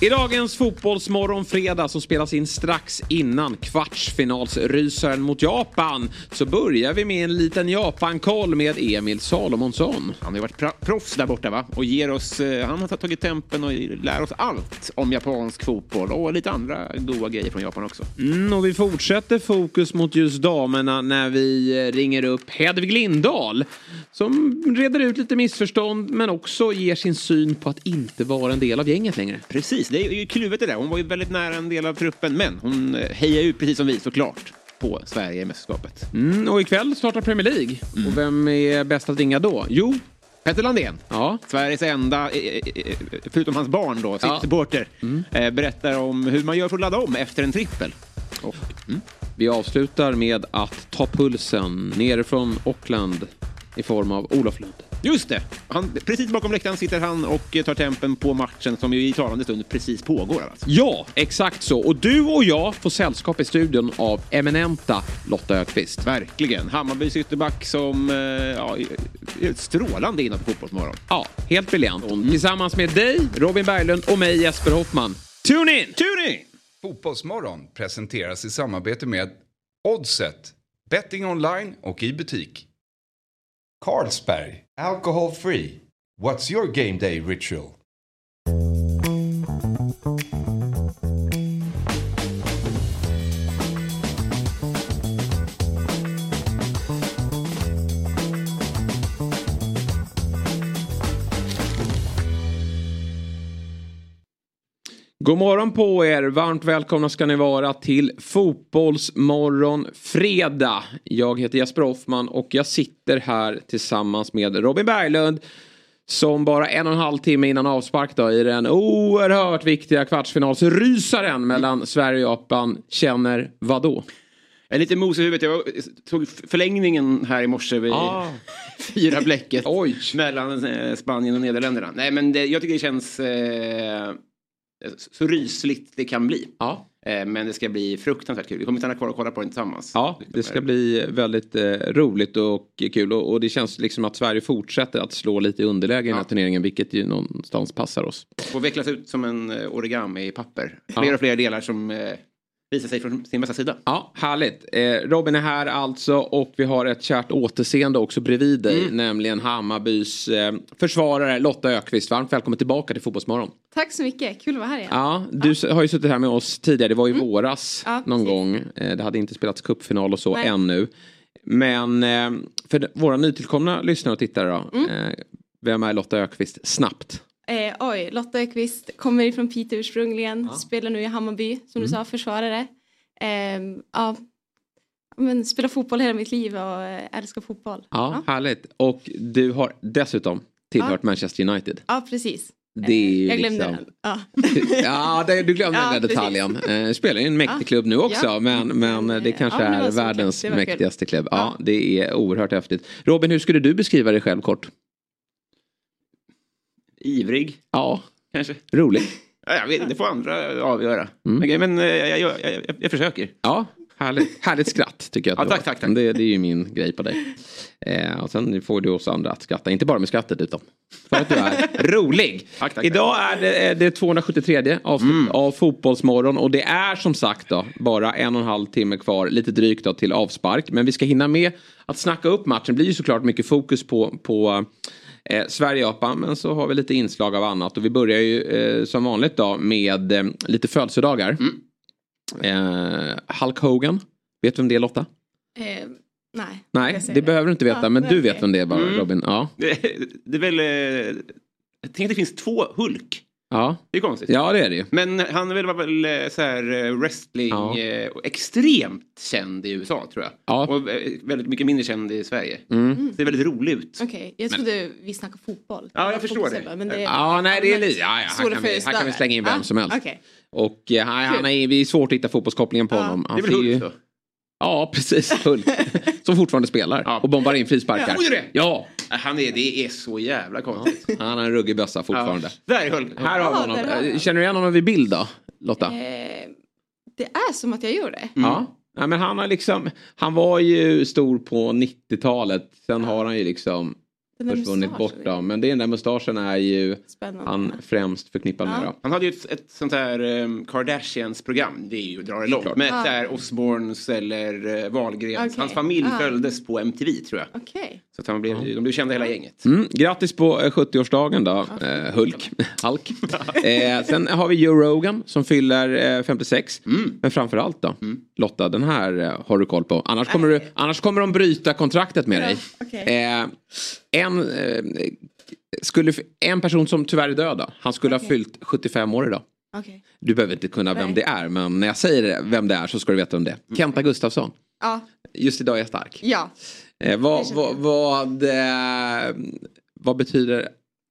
I dagens Fotbollsmorgon fredag som spelas in strax innan kvartsfinalsrysaren mot Japan så börjar vi med en liten Japan-koll med Emil Salomonsson. Han har ju varit proffs där borta va? Och ger oss, eh, han har tagit tempen och lär oss allt om japansk fotboll och lite andra goda grejer från Japan också. Mm, och vi fortsätter fokus mot just damerna när vi eh, ringer upp Hedvig Lindahl som reder ut lite missförstånd men också ger sin syn på att inte vara en del av gänget längre. Precis, det är ju kluvet det där. Hon var ju väldigt nära en del av truppen men hon eh, hejar ju precis som vi såklart på Sverige i mästerskapet. Mm, och ikväll startar Premier League. Mm. Och vem är bäst att ringa då? Jo, Petter Landén, ja. Sveriges enda, eh, förutom hans barn då, ja. supporter, mm. berättar om hur man gör för att ladda om efter en trippel. Och, mm. Vi avslutar med att ta pulsen nerifrån Auckland i form av Olof Lund. Just det! Han, precis bakom läktaren sitter han och tar tempen på matchen som ju i talande stund precis pågår. Alltså. Ja, exakt så. Och du och jag får sällskap i studion av eminenta Lotta Ökvist. Verkligen. Hammarbys ytterback som eh, ja, är strålande innan på Fotbollsmorgon. Ja, helt briljant. Mm. Tillsammans med dig, Robin Berglund och mig, Jesper Hoffman. Tune in! Tune in! Fotbollsmorgon presenteras i samarbete med Oddset, betting online och i butik. Carlsberg, alcohol free. What's your game day ritual? God morgon på er! Varmt välkomna ska ni vara till Fotbollsmorgon fredag. Jag heter Jesper Hoffman och jag sitter här tillsammans med Robin Berglund. Som bara en och en halv timme innan avspark då i den oerhört viktiga kvartsfinalsrysaren mellan Sverige och Japan känner vad då? Jag är lite mos i huvudet. Jag tog förlängningen här i morse vid ah. fyra bläcket. Mellan eh, Spanien och Nederländerna. Nej men det, jag tycker det känns eh, så rysligt det kan bli. Ja. Eh, men det ska bli fruktansvärt kul. Vi kommer stanna kvar och kolla på den tillsammans. Ja, det ska bli väldigt eh, roligt och kul. Och, och, det känns liksom att Sverige fortsätter att slå lite i underläge i den här turneringen. Vilket ju någonstans passar oss. Och vecklas ut som en eh, origami i papper. Fler ja. och fler delar som eh, visar sig från sin bästa sida. Ja, härligt. Eh, Robin är här alltså och vi har ett kärt återseende också bredvid dig. Mm. Nämligen Hammarbys eh, försvarare Lotta Ökvist. Varmt välkommen tillbaka till Fotbollsmorgon. Tack så mycket, kul att vara här igen. Ja, du ja. har ju suttit här med oss tidigare. Det var i mm. våras ja, någon precis. gång. Eh, det hade inte spelats cupfinal och så Nej. ännu. Men eh, för våra nytillkomna lyssnare och tittare då. Mm. Eh, vem är Lotta Ökvist? Snabbt. Eh, oj, Lotta Ökvist kommer ifrån Piteå ursprungligen, ja. spelar nu i Hammarby som mm. du sa, försvarare. Eh, ja, men spelar fotboll hela mitt liv och eh, älskar fotboll. Ja, ja, härligt. Och du har dessutom tillhört ja. Manchester United. Ja, precis. Det är ju jag glömde liksom... den. Ja, ja det, du glömde ja, den där detaljen. Eh, spelar i en mäktig klubb nu också ja. men, men det kanske ja, är världens mäktigaste klubb. Ja, det är oerhört häftigt. Robin, hur skulle du beskriva dig själv kort? Ivrig. Ja. Kanske. Rolig. Ja, jag vet, det får andra avgöra. Mm. Men, eh, jag, jag, jag, jag, försöker. Ja, härligt, härligt skratt tycker jag. Ja, tack, tack, tack. Det, det är ju min grej på dig. Eh, och sen får du oss andra att skratta. Inte bara med skrattet utan för att du är rolig. Tack, tack, Idag är det, det 273 avsnitt mm. av Fotbollsmorgon. Och det är som sagt då bara en och en halv timme kvar. Lite drygt då till avspark. Men vi ska hinna med att snacka upp matchen. Det blir ju såklart mycket fokus på, på eh, Sverige-Japan men så har vi lite inslag av annat och vi börjar ju eh, som vanligt då med eh, lite födelsedagar. Mm. Eh, Hulk Hogan, vet du vem det är Lotta? Eh, nej. Nej, det, det behöver du inte veta ja, men du vet vem det är bara mm. Robin. Ja. Det, det är väl, eh, jag tänker att det finns två Hulk. Ja. Det är konstigt. Ja det är det ju. Men han är väl, var väl eh, så här eh, wrestling ja. eh, extremt känd i USA tror jag. Ja. Och väldigt mycket mindre känd i Sverige. Mm. Mm. Det ser väldigt roligt ut. Okej, okay. jag trodde men... vi snackade fotboll. Ja jag förstår det. Men det är... Ja nej det är lite, ja, ja här, kan vi, här kan vi slänga in vem ah, som helst. Okay. Och eh, han, är, det är svårt att hitta fotbollskopplingen på honom. Han det är väl Hulk då? Ja, precis. Hulk. som fortfarande spelar ja. och bombar in frisparkar. Ja, det. ja. Han är, det är så jävla konstigt. Ja. Han har en ruggig bössa fortfarande. Ja. Där är Hulk. Här har vi honom. Har Känner du igen honom vid bild då, Lotta? Eh, det är som att jag gör det. Mm. Ja. ja. men han har liksom, han var ju stor på 90-talet. Sen har han ju liksom försvunnit bort då. Men den där mustaschen är ju Spännande. han främst förknippad ja. med. Då. Han hade ju ett, ett sånt här um, Kardashians program, det är ju dra det långt. Med ja. där Osborns eller uh, Wahlgrens. Okay. Hans familj ah. följdes på MTV tror jag. Okay. Så att han blev, de blev kända hela gänget. Mm, grattis på 70-årsdagen då, eh, Hulk. Hulk. eh, sen har vi Joe Rogan som fyller eh, 56. Mm. Men framförallt då, mm. Lotta, den här eh, har du koll på. Annars kommer, du, annars kommer de bryta kontraktet med dig. Okay. Eh, en, eh, skulle, en person som tyvärr är död då, han skulle okay. ha fyllt 75 år idag. Okay. Du behöver inte kunna vem det är men när jag säger vem det är så ska du veta om det mm. Kenta Gustafsson. Ja. Just idag är jag stark. Ja. Eh, vad, vad, vad, eh, vad betyder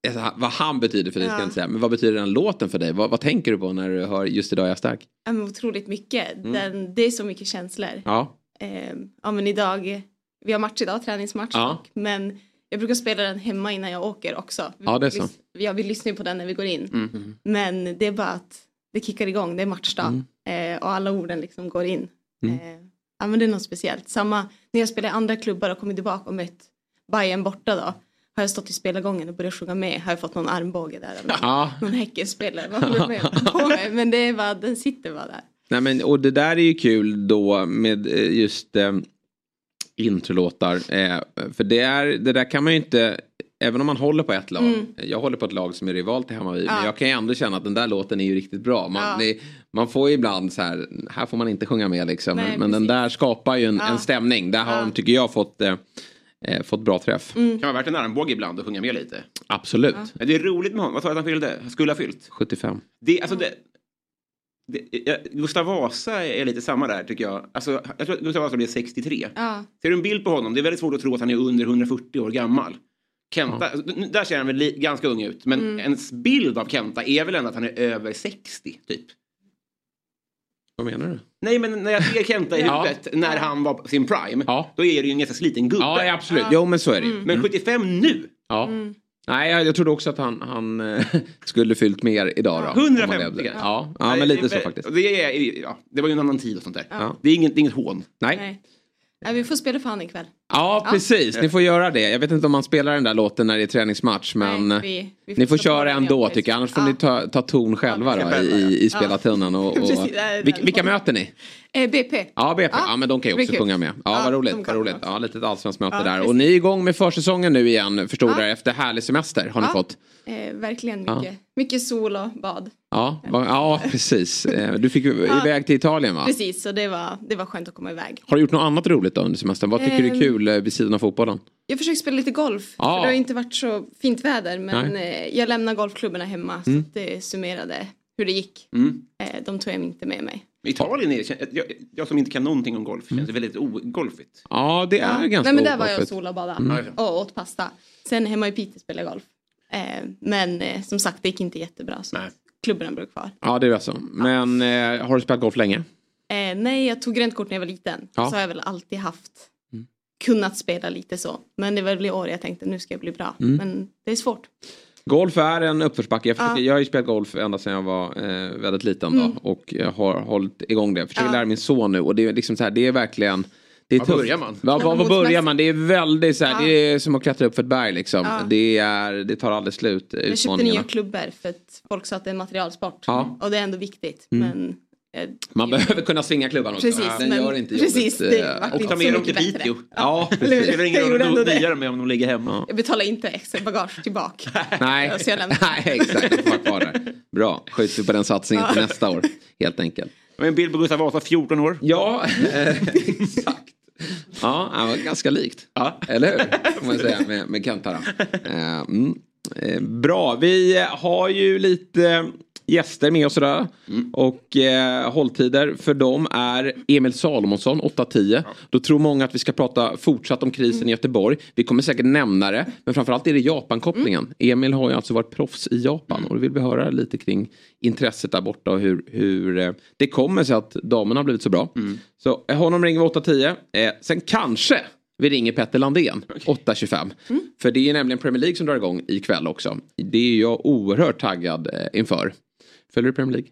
alltså, vad han betyder för dig ja. ska jag inte säga. Men vad betyder den låten för dig? Vad, vad, tänker du på när du hör Just idag är jag stark? Ja, men otroligt mycket. Mm. Den, det är så mycket känslor. Ja. Eh, ja men idag, vi har match idag, träningsmatch. Ja. men jag brukar spela den hemma innan jag åker också. Ja det är så. Ja, vi lyssnar ju på den när vi går in. Mm. Men det är bara att det kickar igång, det är matchdag. Mm. Eh, och alla orden liksom går in. Mm. Eh, ja men det är något speciellt. Samma när jag spelar i andra klubbar och kommer tillbaka och mött Bayern borta då. Har jag stått i spelargången och börjat sjunga med har jag fått någon armbåge där. Eller ja. Någon Häckenspelare. Vad håller med på mig? Men det är bara, den sitter bara där. Nej men och det där är ju kul då med eh, just eh, introlåtar. Eh, för det, är, det där kan man ju inte Även om man håller på ett lag. Mm. Jag håller på ett lag som är rival till Hammarby. Ja. Men jag kan ju ändå känna att den där låten är ju riktigt bra. Man, ja. det, man får ibland så här. Här får man inte sjunga med liksom. Nej, men, men den där skapar ju en, ja. en stämning. Där har de tycker jag fått eh, eh, fått bra träff. Mm. Kan vara värt en armbåge ibland och sjunga med lite. Absolut. Ja. Det är roligt med honom. Vad sa du att han fyllde? Skulle ha fyllt? 75. Det, alltså det, det, Gustav Vasa är lite samma där tycker jag. Alltså, jag tror att Gustav Vasa blir 63. Ja. Ser du en bild på honom? Det är väldigt svårt att tro att han är under 140 år gammal. Kenta, ja. där ser han väl ganska ung ut. Men mm. ens bild av Kenta är väl ändå att han är över 60 typ. Vad menar du? Nej men när jag ser Kenta i huvudet när han var på sin prime. Ja. Då är det ju en ganska sliten gubbe. Ja absolut, ja. jo men så är det ju. Mm. Men 75 nu. Ja. Mm. Nej jag, jag trodde också att han, han äh, skulle fyllt mer idag då. 150 kanske? Ja, ja men lite så faktiskt. Det, är, ja, det var ju en annan tid och sånt där. Ja. Det, är inget, det är inget hån. Nej. Nej. Ja, vi får spela för han ikväll. Ja, precis. Ni får göra det. Jag vet inte om man spelar den där låten när det är träningsmatch. Men Nej, vi, vi ni får köra ändå tycker jag. Annars får ni ta, ta ton själva då, i, i spelartonen. Och, och, vilka, vilka möter ni? Eh, BP. Ja, BP. Ja. men de kan ju också sjunga med. Ja, vad roligt. Vad roligt. Ja, lite allsvenskt möte där. Och ni är igång med försäsongen nu igen, förstod jag, efter härlig semester har ni fått. Eh, verkligen mycket. Mycket sol och bad. Ja, ja precis. Eh, du fick iväg till Italien va? Precis, så det var, det var skönt att komma iväg. Har du gjort något annat roligt då under semestern? Vad tycker du är ehm, kul vid sidan av fotbollen? Jag försöker spela lite golf. Ja. För det har inte varit så fint väder men Nej. jag lämnar golfklubbarna hemma så mm. det summerade hur det gick. Mm. De tog jag inte med mig. Italien är jag, jag som inte kan någonting om golf känns mm. väldigt ogolfigt. Ja det är ja. ganska Nej men där var jag och sola och badade mm. och åt pasta. Sen hemma i Piteå spelade jag golf. Eh, men eh, som sagt det gick inte jättebra så nej. klubbarna blev kvar. Ja det är så. Men eh, har du spelat golf länge? Eh, nej jag tog grönt kort när jag var liten. Ja. Så har jag väl alltid haft. Kunnat spela lite så. Men det var väl i år jag tänkte nu ska jag bli bra. Mm. Men det är svårt. Golf är en uppförsbacke. Jag, försöker, ja. jag har ju spelat golf ända sedan jag var eh, väldigt liten då, mm. och jag har hållit igång det. Jag försöker ja. lära min son nu och det är liksom så här, det är verkligen det är var börjar man? Var, var, var börjar man? Det är väldigt så här, ja. det är som att klättra upp för ett berg liksom. Ja. Det, är, det tar aldrig slut. Jag köpte nya klubbor för att folk sa att det är en materialsport. Ja. Och det är ändå viktigt. Mm. Men man behöver kunna svinga klubban också. Precis, den men, gör inte precis, jobbet. Det och ta med dem till Piteå. Ja, det spelar ingen roll om de niar med om de ligger hemma. Jag betalar inte extra bagage tillbaka. Nej, Nej exakt. Var kvar där. Bra, skjuter vi på den satsningen till nästa år. Helt enkelt. En bild på Gustav Vasa, 14 år. Ja, exakt. Ja, han var ganska likt. Ja. Eller hur? Får man säga med, med Kantara. Eh, mm. Eh, bra, vi har ju lite gäster med oss idag. Mm. Och eh, hålltider för dem är Emil Salomonsson 8-10. Ja. Då tror många att vi ska prata fortsatt om krisen mm. i Göteborg. Vi kommer säkert nämna det. Men framförallt är det Japankopplingen. Mm. Emil har ju alltså varit proffs i Japan. Mm. Och då vill vi höra lite kring intresset där borta och hur, hur eh, det kommer sig att damerna har blivit så bra. Mm. Så eh, honom ringer vi 8-10. Eh, sen kanske vi ringer Petter Landén 8.25. Mm. För det är nämligen Premier League som drar igång ikväll också. Det är jag oerhört taggad eh, inför. Följer du Premier League?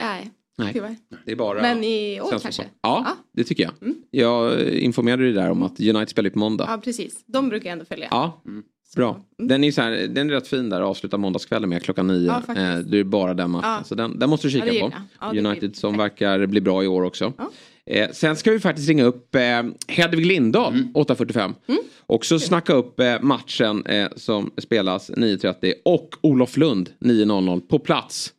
Nej, Nej. tyvärr. Det är bara Men i år kanske? Ja, ja, det tycker jag. Mm. Jag informerade dig där om att United spelar på måndag. Ja, precis. De brukar jag ändå följa. Ja. Mm. Bra. Mm. Den är, så här, den är rätt fin där, avsluta måndagskvällen med klockan nio. Ja, eh, det är bara den matchen. Ja. Så den, den måste du kika ja, på. United som verkar bli bra i år också. Eh, sen ska vi faktiskt ringa upp eh, Hedvig Lindahl mm. 8.45. Mm. Också snacka upp eh, matchen eh, som spelas 9.30 och Olof Lund 9.00 på plats.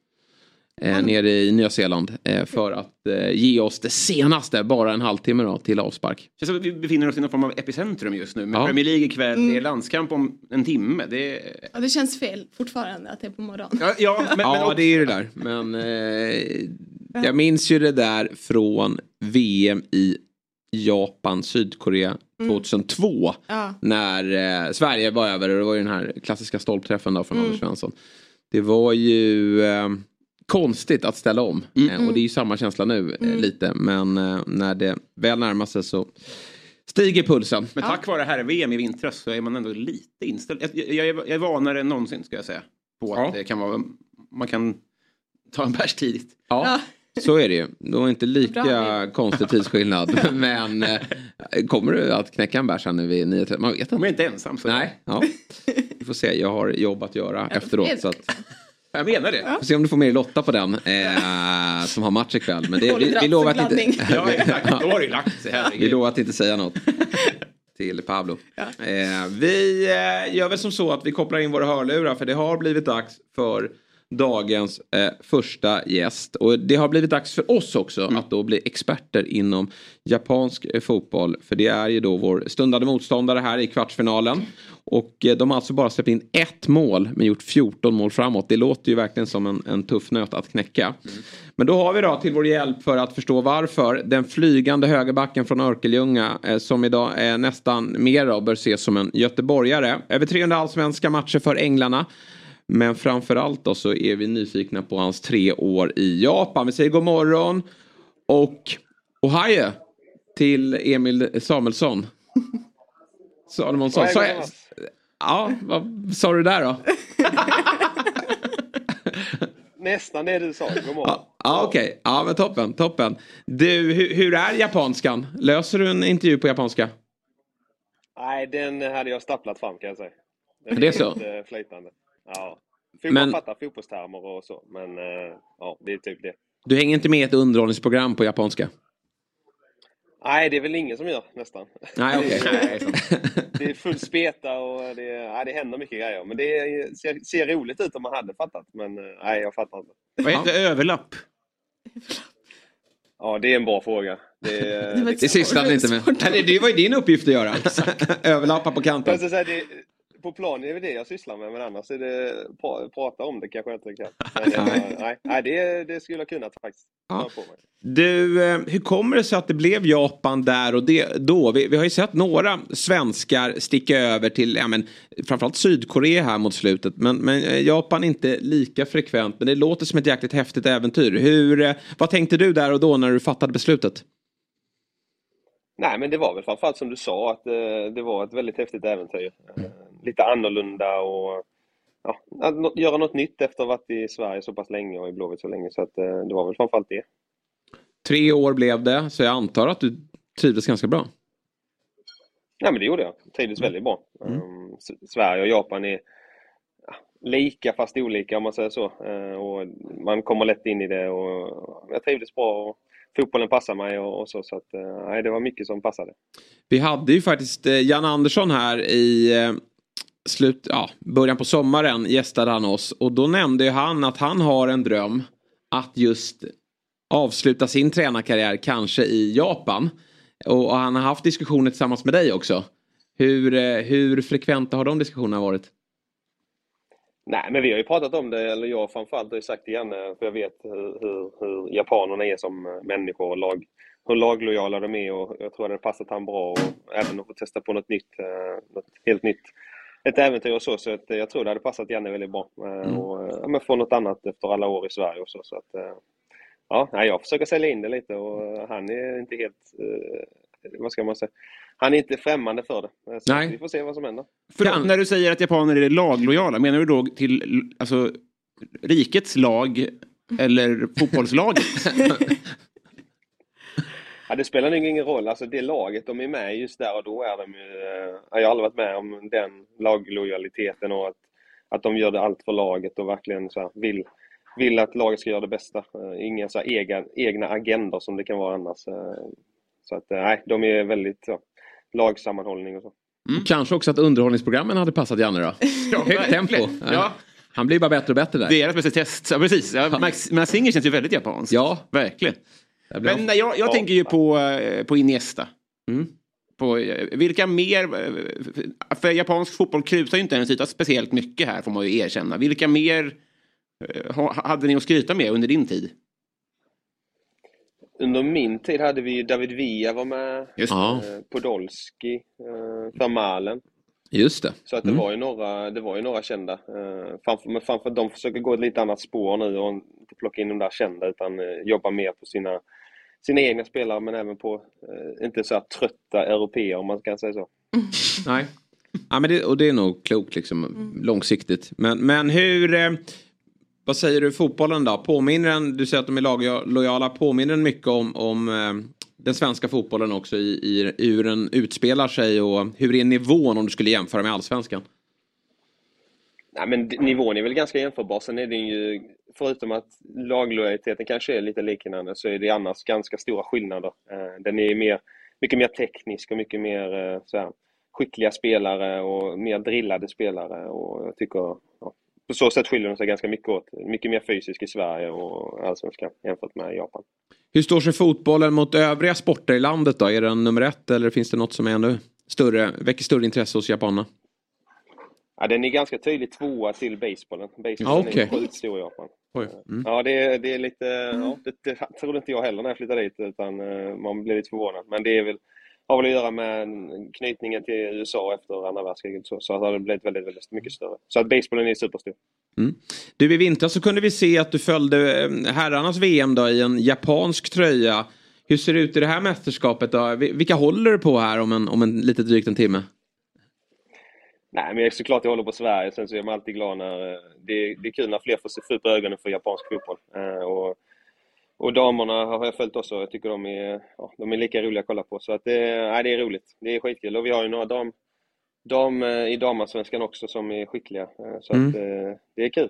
Eh, mm. nere i Nya Zeeland eh, för att eh, ge oss det senaste, bara en halvtimme då, till avspark. Känns som att vi befinner oss i någon form av epicentrum just nu. Med ja. Premier League ikväll, mm. det är landskamp om en timme. Det, ja, det känns fel fortfarande att det är på morgonen. Ja, ja, men, ja men det är det där. Men eh, jag minns ju det där från VM i Japan, Sydkorea 2002. Mm. Ja. När eh, Sverige var över och det var ju den här klassiska stolpträffen då från mm. Anders Svensson. Det var ju eh, konstigt att ställa om. Mm. Och det är ju samma känsla nu eh, mm. lite. Men eh, när det väl närmar sig så stiger pulsen. Men tack vare herr-VM i vintras så är man ändå lite inställd. Jag, jag, jag, är, vanare än någonsin ska jag säga. På att det kan vara, man kan ta en bärs tidigt. Ja. Så är det ju. Det var inte lika Bra. konstig tidsskillnad. men eh, kommer du att knäcka en bärs nu vid 9.30? Man vet inte. Jag är inte ensam. Så. Nej, ja. Vi får se. Jag har jobb att göra efteråt. Så att... Jag menar det. Ja. Får se om du får med Lotta på den. Eh, som har match ikväll. Men det, vi, vi lovar att inte... ja, exakt. Då har det lagt sig. Vi lovar att inte säga något. Till Pablo. Ja. Eh, vi eh, gör väl som så att vi kopplar in våra hörlurar. För det har blivit dags för dagens eh, första gäst. Och det har blivit dags för oss också mm. att då bli experter inom japansk eh, fotboll. För det är ju då vår stundande motståndare här i kvartsfinalen. Och eh, de har alltså bara släppt in ett mål men gjort 14 mål framåt. Det låter ju verkligen som en, en tuff nöt att knäcka. Mm. Men då har vi då till vår hjälp för att förstå varför den flygande högerbacken från Örkelljunga eh, som idag är nästan mer då, bör ses som en göteborgare. Över 300 allsvenska matcher för Änglarna. Men framförallt då så är vi nyfikna på hans tre år i Japan. Vi säger god morgon och ohaje till Emil Samuelsson. Salomonsson. Så, ja, vad sa du där då? Nästan det du sa. God morgon. Ja, ja okej. Okay. Ja, men toppen, toppen. Du, hur, hur, är japanskan? Löser du en intervju på japanska? Nej, den hade jag stapplat fram kan jag säga. Den det är så? Flytande. Ja. Fotboll men... fattar fotbollstermer och så, men uh, ja, det är typ det. Du hänger inte med i ett underhållningsprogram på japanska? Nej, det är väl ingen som gör nästan. Nej, okay. det är full speta och det, ja, det händer mycket grejer. Men det ser, ser, roligt ut om man hade fattat. Men eh, nej, jag fattar inte. Vad heter överlapp? Ja, det är en bra fråga. Det, det, det sysslar ni inte med. Nej, det var ju din uppgift att göra. Överlappa på kanten. Säga, det, på planen är det det jag sysslar med, men annars är det pra, prata om det kanske jag inte kan. Men, nej, nej det, det skulle jag kunnat faktiskt. Ja. Du, eh, hur kommer det sig att det blev Japan där och det, då? Vi, vi har ju sett några svenskar sticka över till ja, men, framförallt Sydkorea här mot slutet. Men, men eh, Japan inte lika frekvent. Men det låter som ett jäkligt häftigt äventyr. Hur, eh, vad tänkte du där och då när du fattade beslutet? Nej, men det var väl framförallt som du sa att det var ett väldigt häftigt äventyr. Lite annorlunda och ja, att göra något nytt efter att ha varit i Sverige så pass länge och i Blåvitt så länge. Så att, det var väl framförallt det. Tre år blev det, så jag antar att du trivdes ganska bra? Ja, men det gjorde jag. trivdes väldigt bra. Mm. Um, Sverige och Japan är lika fast olika om man säger så. Uh, och man kommer lätt in i det och jag trivdes bra. Och fotbollen passar mig och, och så. Så att, uh, det var mycket som passade. Vi hade ju faktiskt uh, Jan Andersson här i slut, ja, början på sommaren gästade han oss och då nämnde han att han har en dröm att just avsluta sin tränarkarriär kanske i Japan. Och, och han har haft diskussioner tillsammans med dig också. Hur, eh, hur frekventa har de diskussionerna varit? Nej, men vi har ju pratat om det, eller jag framförallt har ju sagt det Janne för jag vet hur, hur, hur japanerna är som människor och lag, hur laglojala de är och jag tror att det passat han bra och även att få testa på något nytt, eh, något helt nytt ett äventyr och så, så att jag tror det hade passat Janne väldigt bra. Eh, mm. Och ja, men få något annat efter alla år i Sverige och så. så att, ja, jag försöker sälja in det lite och han är inte helt, eh, vad ska man säga, han är inte främmande för det. Så Nej. Vi får se vad som händer. För när du säger att japaner är laglojala, menar du då till alltså, rikets lag eller fotbollslaget? Ja, det spelar nog ingen roll. Alltså det laget de är med just där och då är de ju... Jag har aldrig varit med om den laglojaliteten och att, att de gör det allt för laget och verkligen så vill, vill att laget ska göra det bästa. Inga så egna, egna agendor som det kan vara annars. Så att nej, de är väldigt så, lagsammanhållning och så. Mm. Kanske också att underhållningsprogrammen hade passat Janne då. Ja, Högt tempo. Ja. Han blir bara bättre och bättre där. Deras bästa test. Ja, precis. Ja, Max, Max Singer känns ju väldigt japansk. Ja. Verkligen. Men jag, jag ja. tänker ju på, eh, på Iniesta. Mm. På, eh, vilka mer... Eh, för japansk fotboll krusar ju inte ens yta speciellt mycket här får man ju erkänna. Vilka mer hade ni att skryta med under din tid? Under min tid hade vi David Villa var med, eh, Podolski, eh, Vermalen. Just det. Så att det, mm. var ju några, det var ju några kända. Eh, framför, men framför de försöker gå ett lite annat spår nu och inte plocka in de där kända utan eh, jobba mer på sina, sina egna spelare men även på, eh, inte så här trötta europeer om man kan säga så. Nej. Ja, men det, och det är nog klokt liksom, mm. långsiktigt. Men, men hur... Eh, vad säger du fotbollen då? Påminner den, du säger att de är laglojala, påminner den mycket om, om eh, den svenska fotbollen också i, i, hur den utspelar sig och hur är nivån om du skulle jämföra med allsvenskan? Nej, men nivån är väl ganska jämförbar. Sen är det ju, förutom att laglojaliteten kanske är lite liknande, så är det annars ganska stora skillnader. Eh, den är mer, mycket mer teknisk och mycket mer eh, så här, skickliga spelare och mer drillade spelare. Och jag tycker ja, på så sätt skiljer de sig ganska mycket åt. Mycket mer fysisk i Sverige och allsvenskan jämfört med Japan. Hur står sig fotbollen mot övriga sporter i landet då? Är den nummer ett eller finns det något som är ännu större, väcker större intresse hos japanerna? Ja, den är ganska tydligt tvåa till basebollen. Basebollen ah, okay. är sjukt stor i Japan. Mm. Ja, det, det är lite... Ja, det, det trodde inte jag heller när jag flyttade dit, utan uh, man blir lite förvånad. Men det är väl, har väl att göra med knytningen till USA efter andra världskriget. Så, så har det blivit väldigt, väldigt mycket större. Så att basebollen är superstor. Mm. Du, i vintras så kunde vi se att du följde eh, herrarnas VM då i en japansk tröja. Hur ser det ut i det här mästerskapet då? Vilka håller du på här om en, om en lite drygt en timme? Nej, men såklart jag håller på Sverige. Sen så är man alltid glad när... Eh, det, det är kul när fler får se upp ögonen för japansk fotboll. Eh, och, och damerna har jag följt också. Jag tycker de är, ja, de är lika roliga att kolla på. Så att det, nej, det är roligt. Det är skitkul. Och vi har ju några dam, dam i damallsvenskan också som är skickliga. Så mm. att det är kul.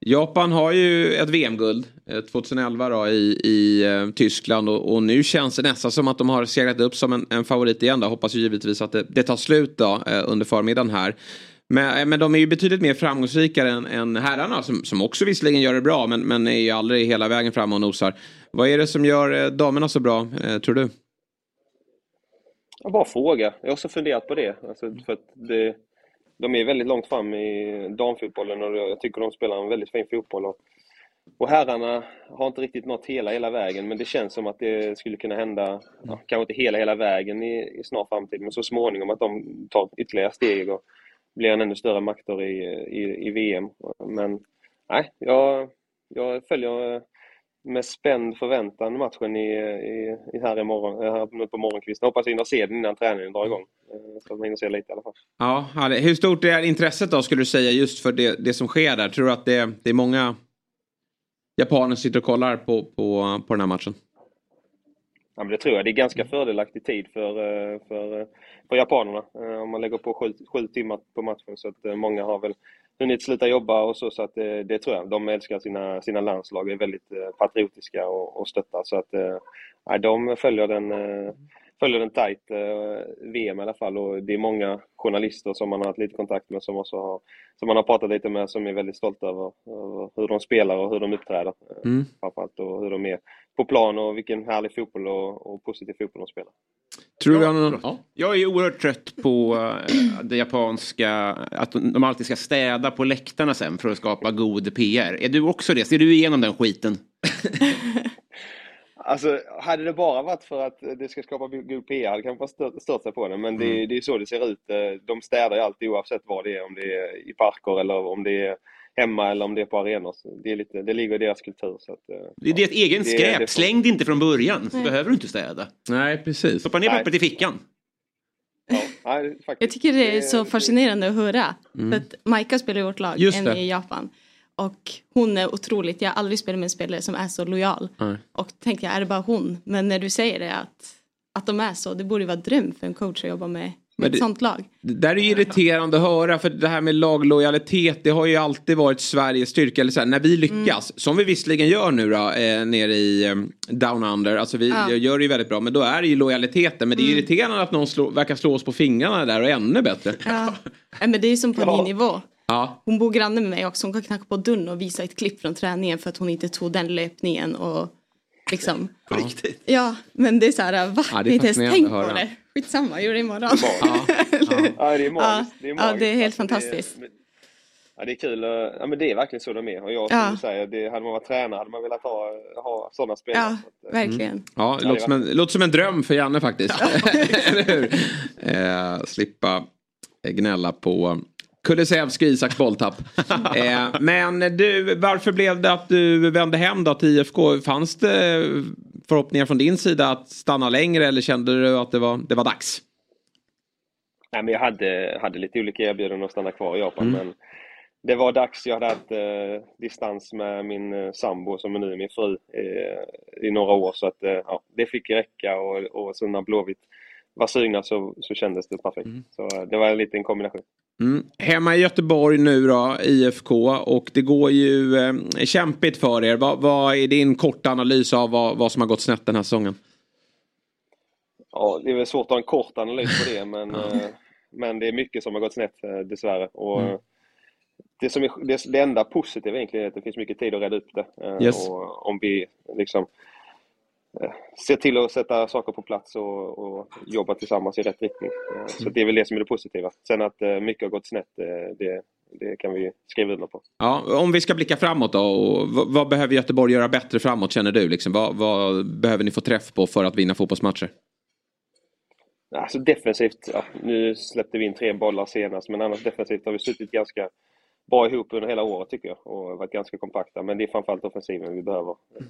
Japan har ju ett VM-guld 2011 eh, då, i, i eh, Tyskland och, och, nu känns det nästan som att de har seglat upp som en, en favorit igen. Då. Hoppas ju givetvis att det, det tar slut då, eh, under förmiddagen här. Men, men de är ju betydligt mer framgångsrika än, än herrarna som, som också visserligen gör det bra men, men är ju aldrig hela vägen fram och nosar. Vad är det som gör damerna så bra, tror du? Jag bara fråga. Jag har också funderat på det. Alltså, för att det de är väldigt långt fram i damfotbollen och jag tycker de spelar en väldigt fin fotboll. Och, och herrarna har inte riktigt nått hela, hela vägen, men det känns som att det skulle kunna hända, ja, kanske inte hela, hela vägen i, i snar framtid, men så småningom att de tar ytterligare steg och blir en ännu större maktor i, i, i VM. Men nej, jag, jag följer med spänd förväntan matchen i, i, här, imorgon, eh, här på morgonkvisten. Hoppas hinna se den innan träningen drar igång. Eh, att man se lite i alla fall. Ja, Hur stort är intresset då skulle du säga just för det, det som sker där? Tror du att det, det är många japaner som sitter och kollar på, på, på den här matchen? Ja, men det tror jag. Det är ganska fördelaktig tid för, eh, för, för japanerna. Eh, om man lägger på sju, sju timmar på matchen. Så att många har väl hunnit sluta jobba och så, så att det, det, tror jag. De älskar sina, sina landslag, är väldigt patriotiska och, och stöttar. Så att nej, de följer den, följer den tajt, eh, VM i alla fall. Och det är många journalister som man har haft lite kontakt med som också har, som man har pratat lite med som är väldigt stolta över, över hur de spelar och hur de uppträder. Eh, mm. Framförallt och hur de är på plan och vilken härlig fotboll och, och positiv fotboll de spelar. Tror jag, någon... ja. jag är oerhört trött på äh, det japanska, att de alltid ska städa på läktarna sen för att skapa god PR. Är du också det? Ser du igenom den skiten? Alltså, hade det bara varit för att det ska skapa god PR hade kanske stört, stört sig på det. Men det, mm. det är så det ser ut. Eh, de städar ju alltid oavsett vad det är. Om det är i parker eller om det är hemma eller om det är på arenor. Det, är lite, det ligger i deras kultur. Så att, eh, det är ditt egen det, skräp. Det Släng det inte från början så Nej. behöver du inte städa. Nej, precis. Stoppa ner pappret i fickan. Ja, nej, jag tycker det är så fascinerande att höra. Mm. För att Maika spelar i vårt lag, en i Japan. Och hon är otroligt, jag har aldrig spelat med en spelare som är så lojal. Nej. Och tänkte jag, är det bara hon? Men när du säger det att, att de är så, det borde vara dröm för en coach att jobba med, med det- ett sånt lag. Det där är ju irriterande att höra för det här med laglojalitet det har ju alltid varit Sveriges styrka. Eller så här, när vi lyckas, som vi visserligen gör nu då, eh, nere i eh, Down Under. Alltså vi Ja. gör det ju väldigt bra men då är det ju lojaliteten. Men det är irriterande att någon slå, verkar slå oss på fingrarna där och ännu bättre. Ja. Nej, men det är som på Ja. min nivå. Ja, Hon bor granne med mig också. Hon kan knacka på dörren och visa ett klipp från träningen för att hon inte tog den löpningen och liksom. På riktigt. Ja, men det är så här, va? Ja, det är inte ens tänkt att på det. Skitsamma, gör det imorgon. ja, ja. Det är magiskt. Ja, det är, ja, magiskt. det är helt Alltså, fantastiskt. Det, ja, det är kul. Ja, men det är verkligen så de är. Och jag Ja. skulle säga, det, hade man varit tränare hade man velat ha, ha sådana spelare. Ja, Så att, eh, verkligen. Ja, det låter som, en, låter som en dröm för Janne faktiskt. Eller hur? Eh, slippa gnälla på Kulusevski Isaks bolltapp. Eh, men du, varför blev det att du vände hem då till IFK? Fanns det förhoppningar från din sida att stanna längre eller kände du att det var, det var dags? Nej, men jag hade, hade lite olika erbjudanden att stanna kvar i Japan. Mm. Men det var dags. Jag hade haft eh, distans med min eh, sambo som är nu min fru eh, i några år. Så att, eh, ja, det fick räcka och, och så när Blåvitt var sugna så, så kändes det perfekt. Så eh, det var en liten kombination. Mm. Hemma i Göteborg nu då, IFK, och det går ju eh, kämpigt för er. Vad, vad är din korta analys av vad, vad som har gått snett den här säsongen? Ja, det är väl svårt att ha en kort analys på det, men, eh, men det är mycket som har gått snett eh, dessvärre. Och, Mm. det, som är, det, det enda positiva egentligen är att det finns mycket tid att reda upp det. Eh, Yes. Och om vi liksom eh, ser till att sätta saker på plats och, och jobba tillsammans i rätt riktning. Eh, Så det är väl det som är det positiva. Sen att eh, mycket har gått snett, det, det kan vi skriva under på. Ja, om vi ska blicka framåt då. Och vad, vad behöver Göteborg göra bättre framåt känner du? Liksom? Vad, vad behöver ni få träff på för att vinna fotbollsmatcher? Alltså defensivt, ja, nu släppte vi in tre bollar senast, men annars defensivt har vi suttit ganska bra ihop under hela året tycker jag och varit ganska kompakta. Men det är framförallt offensiven vi behöver eh,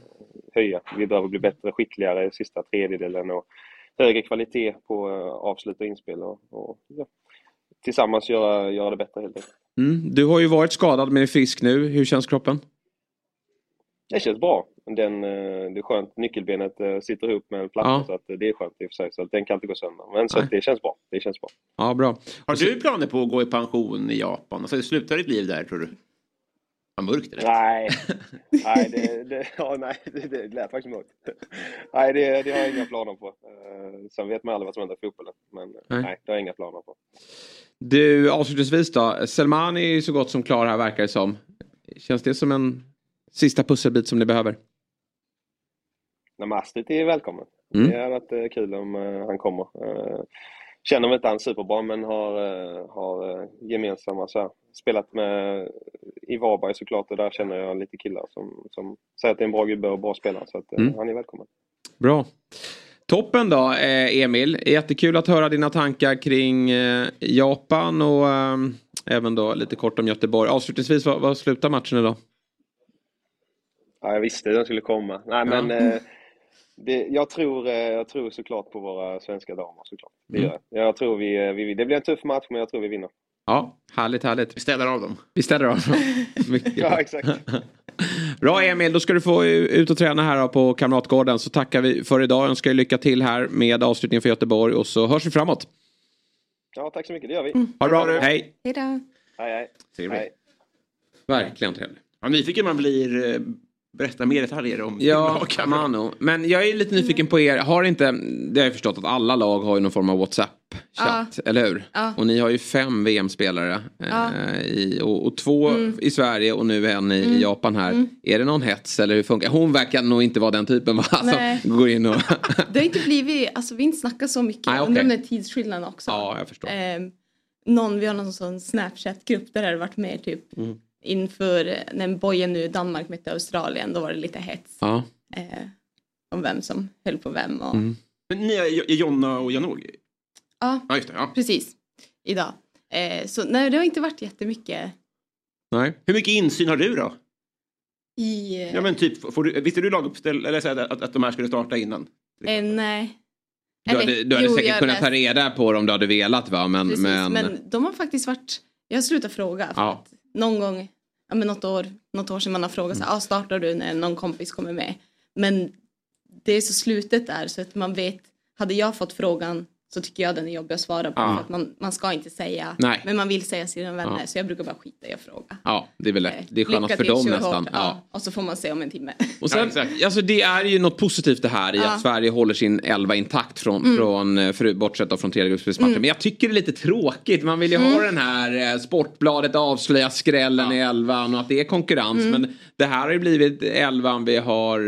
höja. Vi behöver bli bättre, skickligare i sista tredjedelen och högre kvalitet på eh, avslut och inspel och, och ja, tillsammans göra, göra det bättre helt enkelt. Mm. Du har ju varit skadad men är frisk nu. Hur känns kroppen? Det känns bra. Den, eh, det är skönt. Nyckelbenet eh, sitter ihop med en platta Ja. så att eh, det är skönt i och för sig. Så att den kan inte gå sönder. Men så det känns bra. Det känns bra. Ja, bra. Har du planer på att gå i pension i Japan? Alltså sluta ditt liv där tror du? Vad mörkt det. Nej, nej, det, det, ja, nej, det, det lät faktiskt mörkt. Nej, det, det har jag inga planer på. Sen vet man aldrig vad som händer i fotbollen. Men Nej. nej. nej, det har jag inga planer på. Du, avslutningsvis då. Selmani är ju så gott som klar här verkar det som. Känns det som en sista pusselbit som ni behöver? Astrid är välkommen. Mm. Det hade varit eh, kul om eh, han kommer. Eh, Känner mig inte han superbra men har, har gemensamma så här, spelat med i Varberg såklart och där känner jag lite killar som, som säger att det är en bra gubbe och bra spelare så att Mm. han är välkommen. Bra. Toppen då, Emil. Jättekul att höra dina tankar kring Japan och även då lite kort om Göteborg. Avslutningsvis, vad, vad slutar matchen idag? Ja, jag visste den skulle komma. Nej, men eh, det, jag, tror, eh, jag tror såklart på våra svenska damer såklart. Det, Mm. gör jag. tror vi, eh, vi, det blir en tuff match men jag tror vi vinner. Ja, härligt, härligt. Vi städar av dem. Vi ställer av. Mycket Ja, bra. exakt. Bra Emil, då ska du få ut och träna här på Kamratgården. Så tackar vi för idag. Önskar er lycka till här med avslutningen för Göteborg och så hörs vi framåt. Ja, tack så mycket. Det gör vi. Ha det bra. Hej. Hej då. Hej, hej. Trevligt. hej. Verkligen trevligt. Ja, nyfiken man blir. Eh, Berätta mer detaljer om Ja. Mano. Men jag är lite nyfiken på er. Har inte, det har jag förstått att alla lag har ju någon form av WhatsApp-chatt, eller hur? Ja. Och ni har ju fem VM-spelare. Ja. Eh, och, och två i Sverige och nu en i, i Japan här. Är det någon hets eller hur funkar Hon verkar nog inte vara den typen va? Nej. Som går in och... Det har inte blivit, alltså vi har inte snackat så mycket. Nej, Undrar om det är tidsskillnaden också. ja, jag förstår. Ehm, någon, vi har någon sån Snapchat-grupp där det har varit mer typ Mm. Inför när Bojen nu Danmark mötte Australien. Då var det lite hets Ja. eh, om vem som höll på vem. Och, Mm. Men ni är Jonna och Janog? Ja, Ja, just det. Ja. precis. Idag. Eh, så nej, det har inte varit jättemycket Nej. Hur mycket insyn har du då? i... Eh, Ja, men typ, får du, visste du laguppställ eller så att, att de här skulle starta innan? eh, nej. Du Eller, hade, du hade jo, säkert jag kunnat ta läste- reda på det om du hade velat va? Men, Precis, men... men... de har faktiskt varit... Jag har slutat fråga. För Ja. att någon gång ja, men något, år, något år sedan man har frågat mm. så ah, startar du när någon kompis kommer med? Men det är så slutet där så att man vet, hade jag fått frågan så tycker jag den är jobbig att svara på. Ja. För att man, man ska inte säga, Nej. men man vill säga sina vänner. Ja. Så jag brukar bara skita i att fråga. Ja, det är väl lätt. Eh, det är skönast för dem nästan. Ja. Och så får man se om en timme. Och sen, alltså, det är ju något positivt det här i att Sverige håller sin elva intakt från, mm. från eh, för, bortsett från tredjegruppsmatchen. Mm. Men jag tycker det är lite tråkigt. Man vill ju mm. ha den här eh, Sportbladet avslöja skrällen i elvan och att det är konkurrens. Mm. Men det här har ju blivit elvan vi har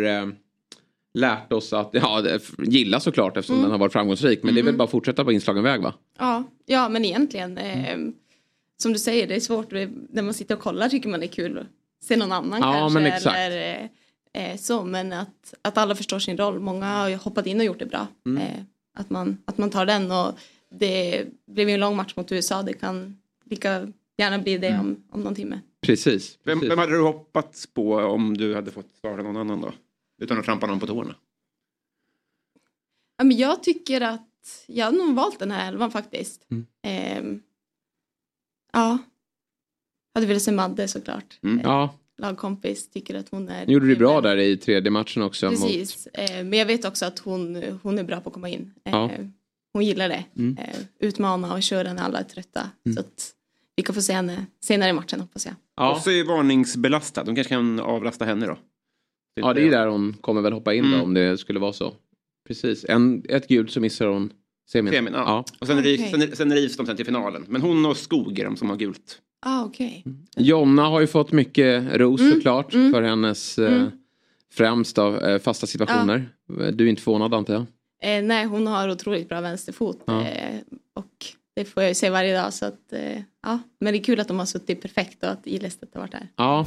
lärt oss att ja, gilla såklart eftersom mm. den har varit framgångsrik. Men mm. det är väl mm. bara att fortsätta på inslagen väg va? Ja, ja men egentligen. Eh, som du säger, det är svårt. När man sitter och kollar tycker man det är kul att se någon annan ja, kanske. Men exakt. Eller, eh, så, men att, att alla förstår sin roll. Många har ju hoppat in och gjort det bra. Mm. Eh, att, man, att man tar den och det blev ju en lång match mot USA. Det kan lika gärna bli det mm. om, om någon timme. Precis. precis. Vem, vem hade du hoppats på om du hade fått svara någon annan då? Utan att trampa någon på tårna. Ja, men jag tycker att jag har nog valt den här elvan faktiskt. Mm. Eh, ja. Jag hade velat se Madde såklart. Mm. Ja. Lagkompis tycker att hon är... Gjorde du bra där i tredje matchen också? Precis. Mot... Eh, men jag vet också att hon, hon är bra på att komma in. Eh, ja. Hon gillar det. Mm. Eh, utmana och köra när alla är trötta. Mm. Så att vi kan få se henne senare i matchen hoppas jag. Ja. Och så är varningsbelastad. De kanske kan avlasta henne då? Ja, det är där hon kommer väl hoppa in mm. då om det skulle vara så. Precis, en, ett gult så missar hon semin. semin ja. ja. Och sen, okay. rivs, sen, sen rivs de sen till finalen. Men hon och Skog är de som har gult. Ah, okay. Jonna har ju fått mycket ros mm. såklart mm. för hennes eh, mm. främst då, eh, fasta situationer. Ja. Du är inte förvånad antar jag? Eh, nej, hon har otroligt bra vänsterfot. Ja. Eh, och det får jag ju se varje dag. Så att, eh, ja. Men det är kul att de har suttit perfekt och att Ilestedt har varit där. Ja.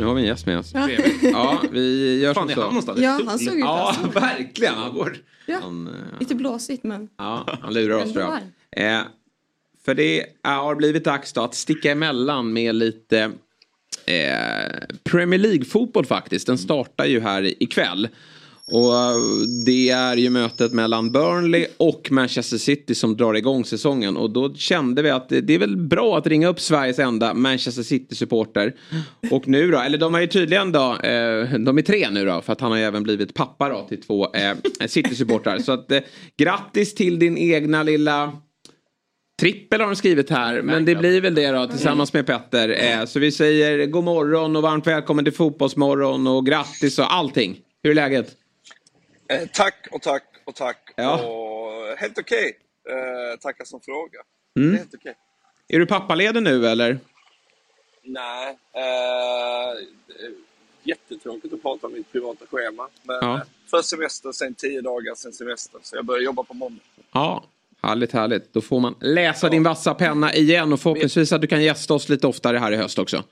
Nu har vi en gäst med oss. Ja, vi gör Fan, som så. Han någonstans? Ja, han såg ut Ja, verkligen. Han går. Ja. Han, uh, Lite blåsigt men. Ja, han lurar oss tror jag. Eh, för det har blivit dags då att sticka emellan med lite eh, Premier League-fotboll faktiskt. Den startar ju här ikväll. Och det är ju mötet mellan Burnley och Manchester City som drar igång säsongen. Och då kände vi att det är väl bra att ringa upp Sveriges enda Manchester City-supporter. Och nu då, eller de är ju tydligen då, eh, de är tre nu då, för att han har ju även blivit pappa då till två eh, City-supportrar. Så att eh, grattis till din egna lilla Trippel har de skrivit här, men det blir väl det då tillsammans med Petter. Så vi säger god morgon och varmt välkommen till Fotbollsmorgon och grattis och allting. Hur är läget? Eh, tack och tack och tack. Ja. Och helt okej. Okay. Eh, tackar som fråga. Mm. Helt okay. Är du pappaledig nu eller? Nej. Eh, jättetråkigt att prata om mitt privata schema. Men ja. Först semester, sen tio dagar, sen semester. Så jag börjar jobba på måndag. Ja, härligt, härligt. Då får man läsa ja. din vassa penna igen och förhoppningsvis att du kan gästa oss lite oftare här i höst också.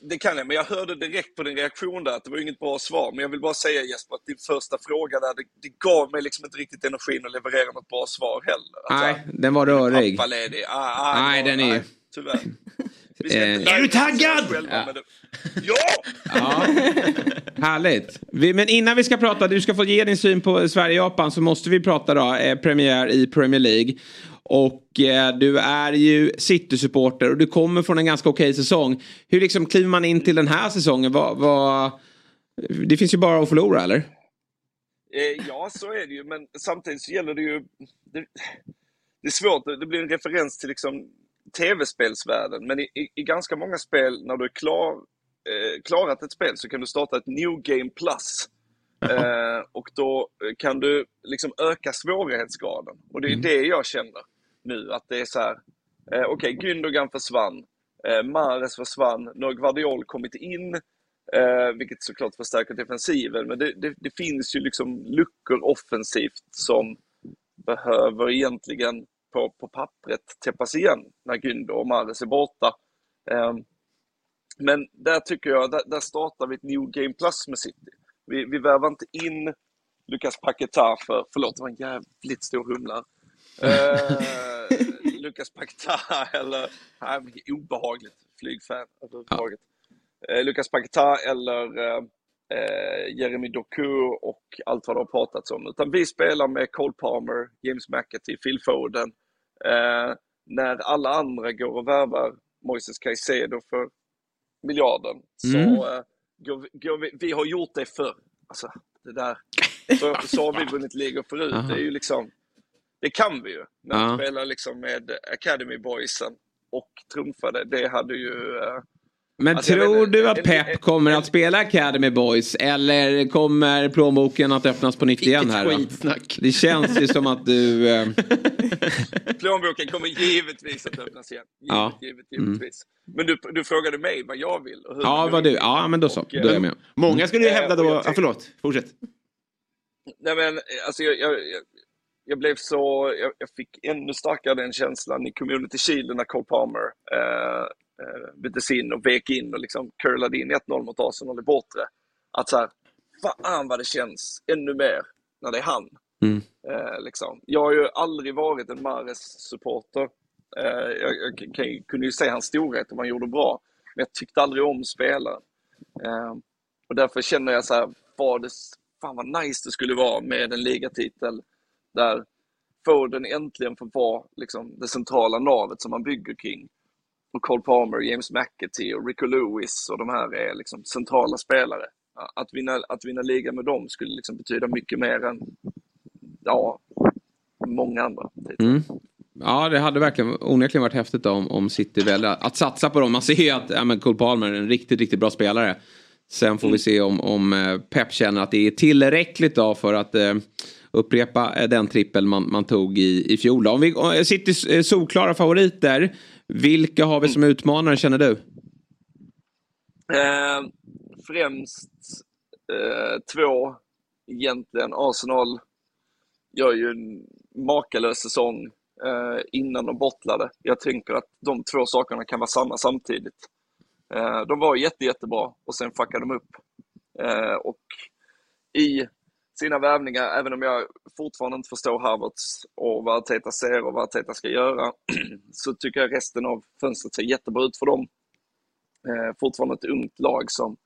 Det kan jag, men jag hörde direkt på din reaktion där att det var inget bra svar. Men jag vill bara säga Jesper att din första fråga där, det, det gav mig liksom inte riktigt energin att leverera något bra svar heller. Alltså, nej, den var rörig. Pappaledig. Ah, ah, nej, den är nej, Tyvärr. Eh, är du taggad? ja! ja! ja. Härligt. Vi, men innan vi ska prata, du ska få ge din syn på Sverige-Japan så måste vi prata då, eh, premiär i Premier League. Och eh, du är ju City-supporter och du kommer från en ganska okej säsong. Hur liksom kliver man in till den här säsongen? Vad, vad... Det finns ju bara att förlora eller? Eh, ja, så är det ju. Men samtidigt så gäller det ju... Det, det är svårt. Det blir en referens till liksom tv-spelsvärlden. Men i, i, i, ganska många spel, när du är klar, eh, klarat ett spel, så kan du starta ett New Game Plus. Eh, och då kan du liksom öka svårighetsgraden. Och det är mm. det jag känner nu. Att det är så här, eh, okej, okay, Gündogan försvann, eh, Mares försvann, nu har Guardiol kommit in. Eh, vilket såklart förstärker defensiven. Men det, det, det, finns ju liksom luckor offensivt som behöver egentligen på, på pappret täppas igen när Gündo och Mares är borta. Eh, men där tycker jag, där, där startar vi ett New Game Plus med City. Vi, vi värvar inte in Lucas Paquetá för, förlåt det var en jävligt stor humla. Eh, Lucas Paquetá eller, nej, obehagligt flygfan överhuvudtaget. Ja. Eh, Lucas eller eh, Jeremy Doku och allt vad det har pratats om. Utan vi spelar med Cole Palmer, James McAtee, Phil Foden. När alla andra går och värvar Moises Caicedo för miljarden så mm. eh, går, går vi, vi har gjort det förr. Alltså, det där. Så, så har vi vunnit ligor förut. Det är ju liksom, det kan vi ju. Men att spela liksom med Academy Boysen och trumfade, det hade ju eh, men alltså, tror du att Pep kommer att spela Academy Boys eller kommer plånboken att öppnas på nytt igen här? Skitsnack. Det känns ju som att du... Eh... plånboken kommer givetvis att öppnas igen. Givet, ja. givet, givetvis. Mm. Men du, du frågade mig vad jag vill. Och hur ja, vad du. Ja, men då så. Och, då är jag med. Många skulle ju hävda då... Ja, förlåt. Fortsätt. Nej men, alltså jag, jag, jag blev så, jag, jag, fick ännu starkare den känslan i Community Chile när Cole Palmer eh, eh, byttes in och vek in och liksom curlade in 1-0 mot Arsenal i bortre. Att så här, fan vad det känns ännu mer när det är han. Mm. Eh, liksom. Jag har ju aldrig varit en Mares-supporter. Eh, jag, jag, jag, kunde ju se hans storhet om han gjorde bra, men jag tyckte aldrig om spelaren. Eh, och därför känner jag så här, vad det, fan vad nice det skulle vara med en ligatitel där Foden äntligen får vara liksom, det centrala navet som man bygger kring och Cole Palmer, James McAtee och Rico Lewis och de här är liksom centrala spelare. Att vinna, att vinna ligan med dem skulle liksom betyda mycket mer än ja, många andra mm. Ja, det hade verkligen onekligen varit häftigt om, om City väljer att satsa på dem. Man ser ju att ja, men Cole Palmer är en riktigt, riktigt bra spelare. Sen får mm. vi se om, om eh, Pep känner att det är tillräckligt då för att eh, upprepa eh, den trippel man, man tog i, i fjol. Om vi eh, Citys solklara favoriter. Vilka har vi som utmanare känner du? Eh, främst eh, två egentligen. Arsenal gör ju en makalös säsong eh, innan de bottlade. Jag tänker att de två sakerna kan vara sanna samtidigt. Eh, de var jätte, jättebra och sen fuckade de upp. Eh, och i sina värvningar, även om jag fortfarande inte förstår Harvards och vad Arteta ser och vad Arteta ska göra, så tycker jag resten av fönstret ser jättebra ut för dem. Eh, fortfarande ett ungt lag som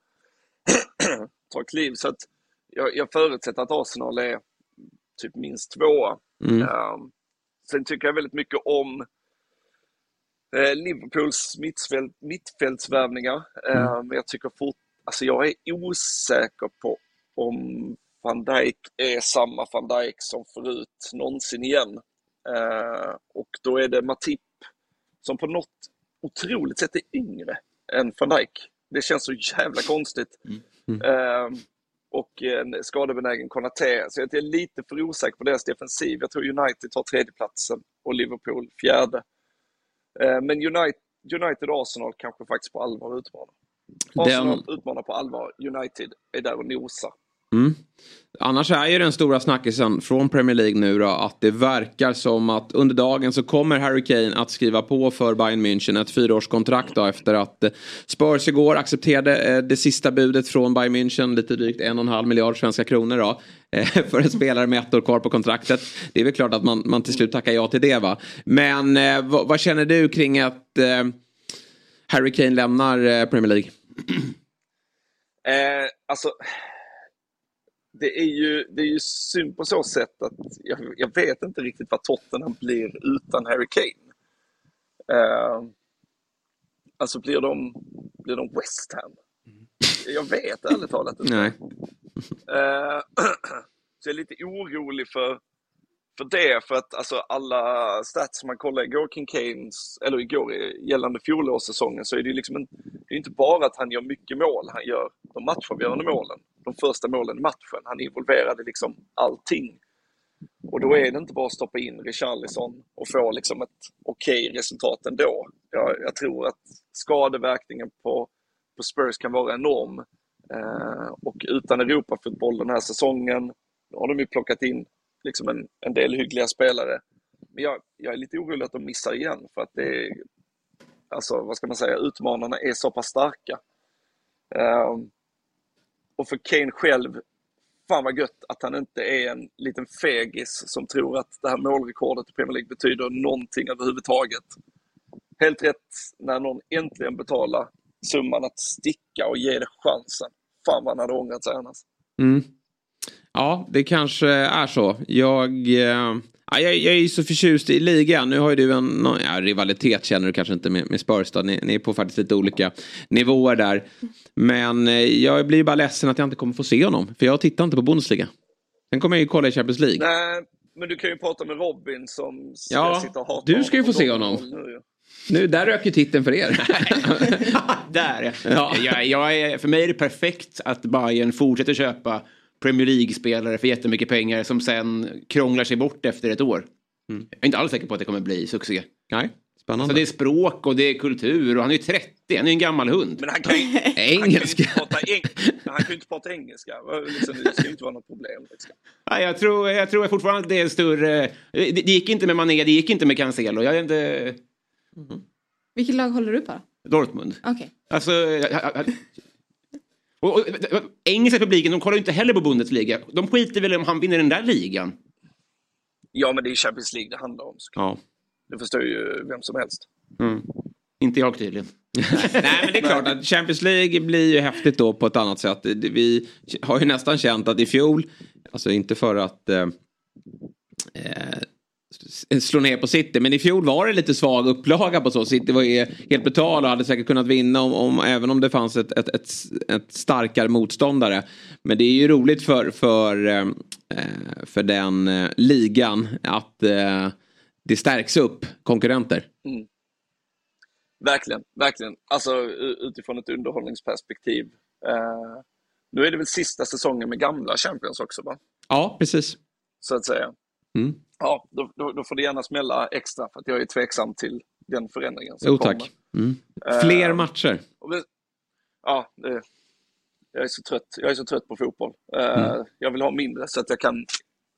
tar kliv. Så att jag, jag förutsätter att Arsenal är typ minst tvåa. Mm. Eh, sen tycker jag väldigt mycket om eh, Liverpools mittfält, mittfältsvärvningar. Mm. Eh, men jag tycker fort, alltså jag är osäker på om van Dijk är samma van Dijk som förut någonsin igen. Eh, och då är det Matip som på något otroligt sätt är yngre än van Dijk. Det känns så jävla konstigt. Mm. Mm. Eh, och en skadebenägen Konaté. Så jag är lite för osäker på deras defensiv. Jag tror United tar tredjeplatsen och Liverpool fjärde. Eh, men United, United och Arsenal kanske faktiskt på allvar utmanar. Arsenal Den... utmanar på allvar. United är där och nosar. Mm. Annars är ju den stora snackisen från Premier League nu då att det verkar som att under dagen så kommer Harry Kane att skriva på för Bayern München ett fyraårskontrakt då efter att Spurs igår accepterade eh, det sista budet från Bayern München, lite drygt en och en halv miljard svenska kronor då. Eh, för en spelare med ett år kvar på kontraktet. Det är väl klart att man, man till slut tackar ja till det va. Men eh, vad, vad, känner du kring att eh, Harry Kane lämnar Premier League? Eh, alltså det är ju, det är ju synd på så sätt att jag, jag vet inte riktigt vad Tottenham blir utan Harry Kane. Uh, alltså blir de, blir de West Ham? Jag vet ärligt talat inte. Nej. Uh, så jag är lite orolig för, för det, för att alltså alla stats man kollar igår kring Kanes, eller igår gällande fjolårssäsongen, så är det ju liksom en, det är inte bara att han gör mycket mål, han gör de matchavgörande målen de första målen i matchen. Han involverade liksom allting. Och då är det inte bara att stoppa in Richarlison och få liksom ett okej okay resultat ändå. Jag, jag tror att skadeverkningen på, på Spurs kan vara enorm. Eh, och utan Europafotboll den här säsongen, då har de ju plockat in liksom en, en del hyggliga spelare. Men jag, jag är lite orolig att de missar igen för att det är, alltså vad ska man säga, utmanarna är så pass starka. Um, och för Kane själv, fan vad gött att han inte är en liten fegis som tror att det här målrekordet i Premier League betyder någonting överhuvudtaget. Helt rätt när någon äntligen betalar summan att sticka och ge det chansen. Fan vad han hade ångrat sig annars. Mm. Ja, det kanske är så. Jag, eh, jag, jag är så förtjust i ligan. Nu har ju du en någon, ja, rivalitet känner du kanske inte med, med Spurs. Då. Ni, ni är på faktiskt lite olika nivåer där. Men eh, jag blir bara ledsen att jag inte kommer få se honom. För jag tittar inte på Bundesliga. Sen kommer jag ju kolla i Champions League. Nej, men du kan ju prata med Robin som ska ja, sitta och hata Du ska ju få se honom. Nu, nu, där rök ju titeln för er. där ja. Jag, jag är, för mig är det perfekt att Bayern fortsätter köpa Premier League-spelare för jättemycket pengar som sen krånglar sig bort efter ett år. Mm. Jag är inte alls säker på att det kommer bli succé. Nej, spännande. Så det är språk och det är kultur och han är ju 30, han är en gammal hund. Men han kan ju, engelska. Han kan ju inte, han kan inte prata engelska. Liksom, det ska ju inte vara något problem. Liksom. Ja, jag, tror, jag tror fortfarande att det är större... Det, det gick inte med Mané, det gick inte med Cancelo. Jag är inte... Mm. Vilket lag håller du på? Dortmund. Okay. Alltså, och, och, och, engelska publiken de kollar ju inte heller på Bundesliga. De skiter väl om han vinner den där ligan. Ja, men det är Champions League det handlar om. Ja. Det förstår ju vem som helst. Mm. Inte jag tydligen. Nej men det är klart att Champions League blir ju häftigt då på ett annat sätt. Vi har ju nästan känt att i fjol, alltså inte för att eh, eh slå ner på City. Men i fjol var det lite svag upplaga på så. City var ju helt brutal och hade säkert kunnat vinna om, om även om det fanns ett, ett, ett, ett, starkare motståndare. Men det är ju roligt för, för, eh, för den eh, ligan att eh, det stärks upp konkurrenter. Mm. Verkligen, verkligen. Alltså utifrån ett underhållningsperspektiv. Eh, nu är det väl sista säsongen med gamla Champions också va? Ja, precis. Så att säga. Mm. Ja, då, då, då, får det gärna smälla extra för att jag är tveksam till den förändringen. Som jo tack. Mm. Fler uh, matcher. Det, ja, det, jag, är så trött. jag är så trött på fotboll. Uh, mm. Jag vill ha mindre så att jag kan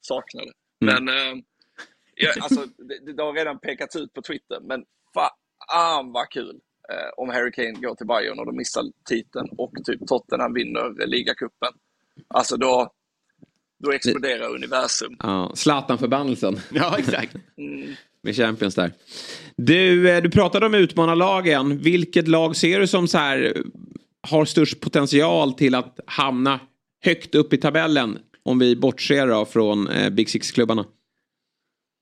sakna det. Mm. Men uh, jag, alltså, det, det har redan pekats ut på Twitter, men fan vad kul om Harry Kane går till Bayern och de missar titeln och typ Tottenham vinner ligacupen. Alltså då, då exploderar universum. Ja, Zlatan-förbannelsen. Ja, exakt. Mm. Med Champions där. Du, eh, du pratade om utmanarlagen. Vilket lag ser du som så här har störst potential till att hamna högt upp i tabellen? Om vi bortser då från eh, Big Six-klubbarna.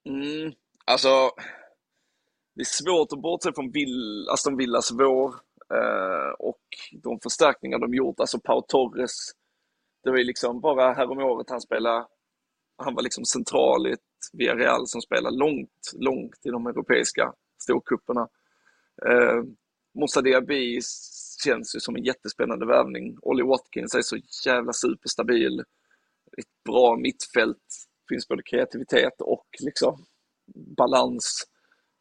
Mm, alltså, det är svårt att bortse från Vill, Aston Villas vår eh, och de förstärkningar de gjort. Alltså Pau Torres det var ju liksom bara häromåret han spelade, han var liksom central i ett Villarreal som spelar långt, långt i de europeiska storcuperna. Eh, Moussa Diaby känns ju som en jättespännande värvning. Ollie Watkins är så jävla superstabil. Ett bra mittfält. Finns både kreativitet och liksom balans.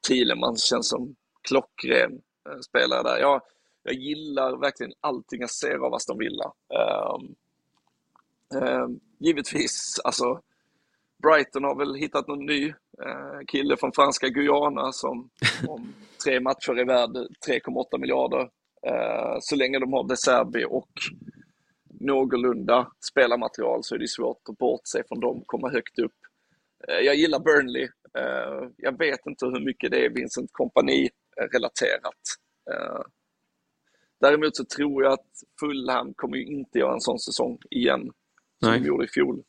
Thielemans känns som klockren eh, spelare där. Jag, jag gillar verkligen allting jag ser av Aston Villa. Um, Eh, givetvis, alltså Brighton har väl hittat någon ny eh, kille från franska Guyana som om tre matcher är värd 3,8 miljarder. Eh, så länge de har De Serbi och någorlunda spelarmaterial så är det svårt att bortse från dem, komma högt upp. Eh, jag gillar Burnley. Eh, jag vet inte hur mycket det är Vincent Kompani relaterat. Eh, däremot så tror jag att Fulham kommer inte göra en sån säsong igen som Nej. de gjorde i fjol.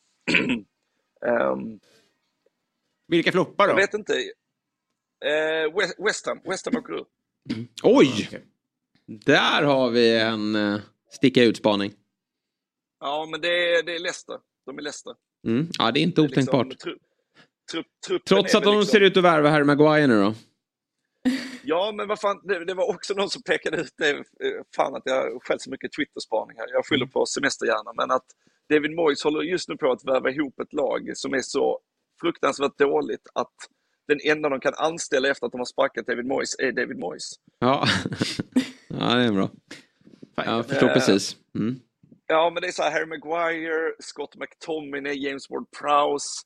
um, Vilka floppar då? Jag vet inte. Uh, West, West Ham, West Ham åker ur. Mm. Oj! Okay. Där har vi en uh, sticka ut-spaning. Ja, men det är, det är Leicester. De är Leicester. Mm. Ja, det är inte otänkbart. Liksom, tru, tru, Trots att de liksom... ser ut att värva Harry Maguire nu då? Ja, men vad fan, det, det, var också någon som pekade ut det. Fan att jag själv så mycket Twitter-spaning här. Jag skyller på semesterhjärna, men att David Moyes håller just nu på att värva ihop ett lag som är så fruktansvärt dåligt att den enda de kan anställa efter att de har sparkat David Moyes är David Moyes. Ja, ja det är bra. Jag förstår uh, precis. Mm. Ja, men det är så här, Harry Maguire, Scott McTominay, James Ward-Prowse.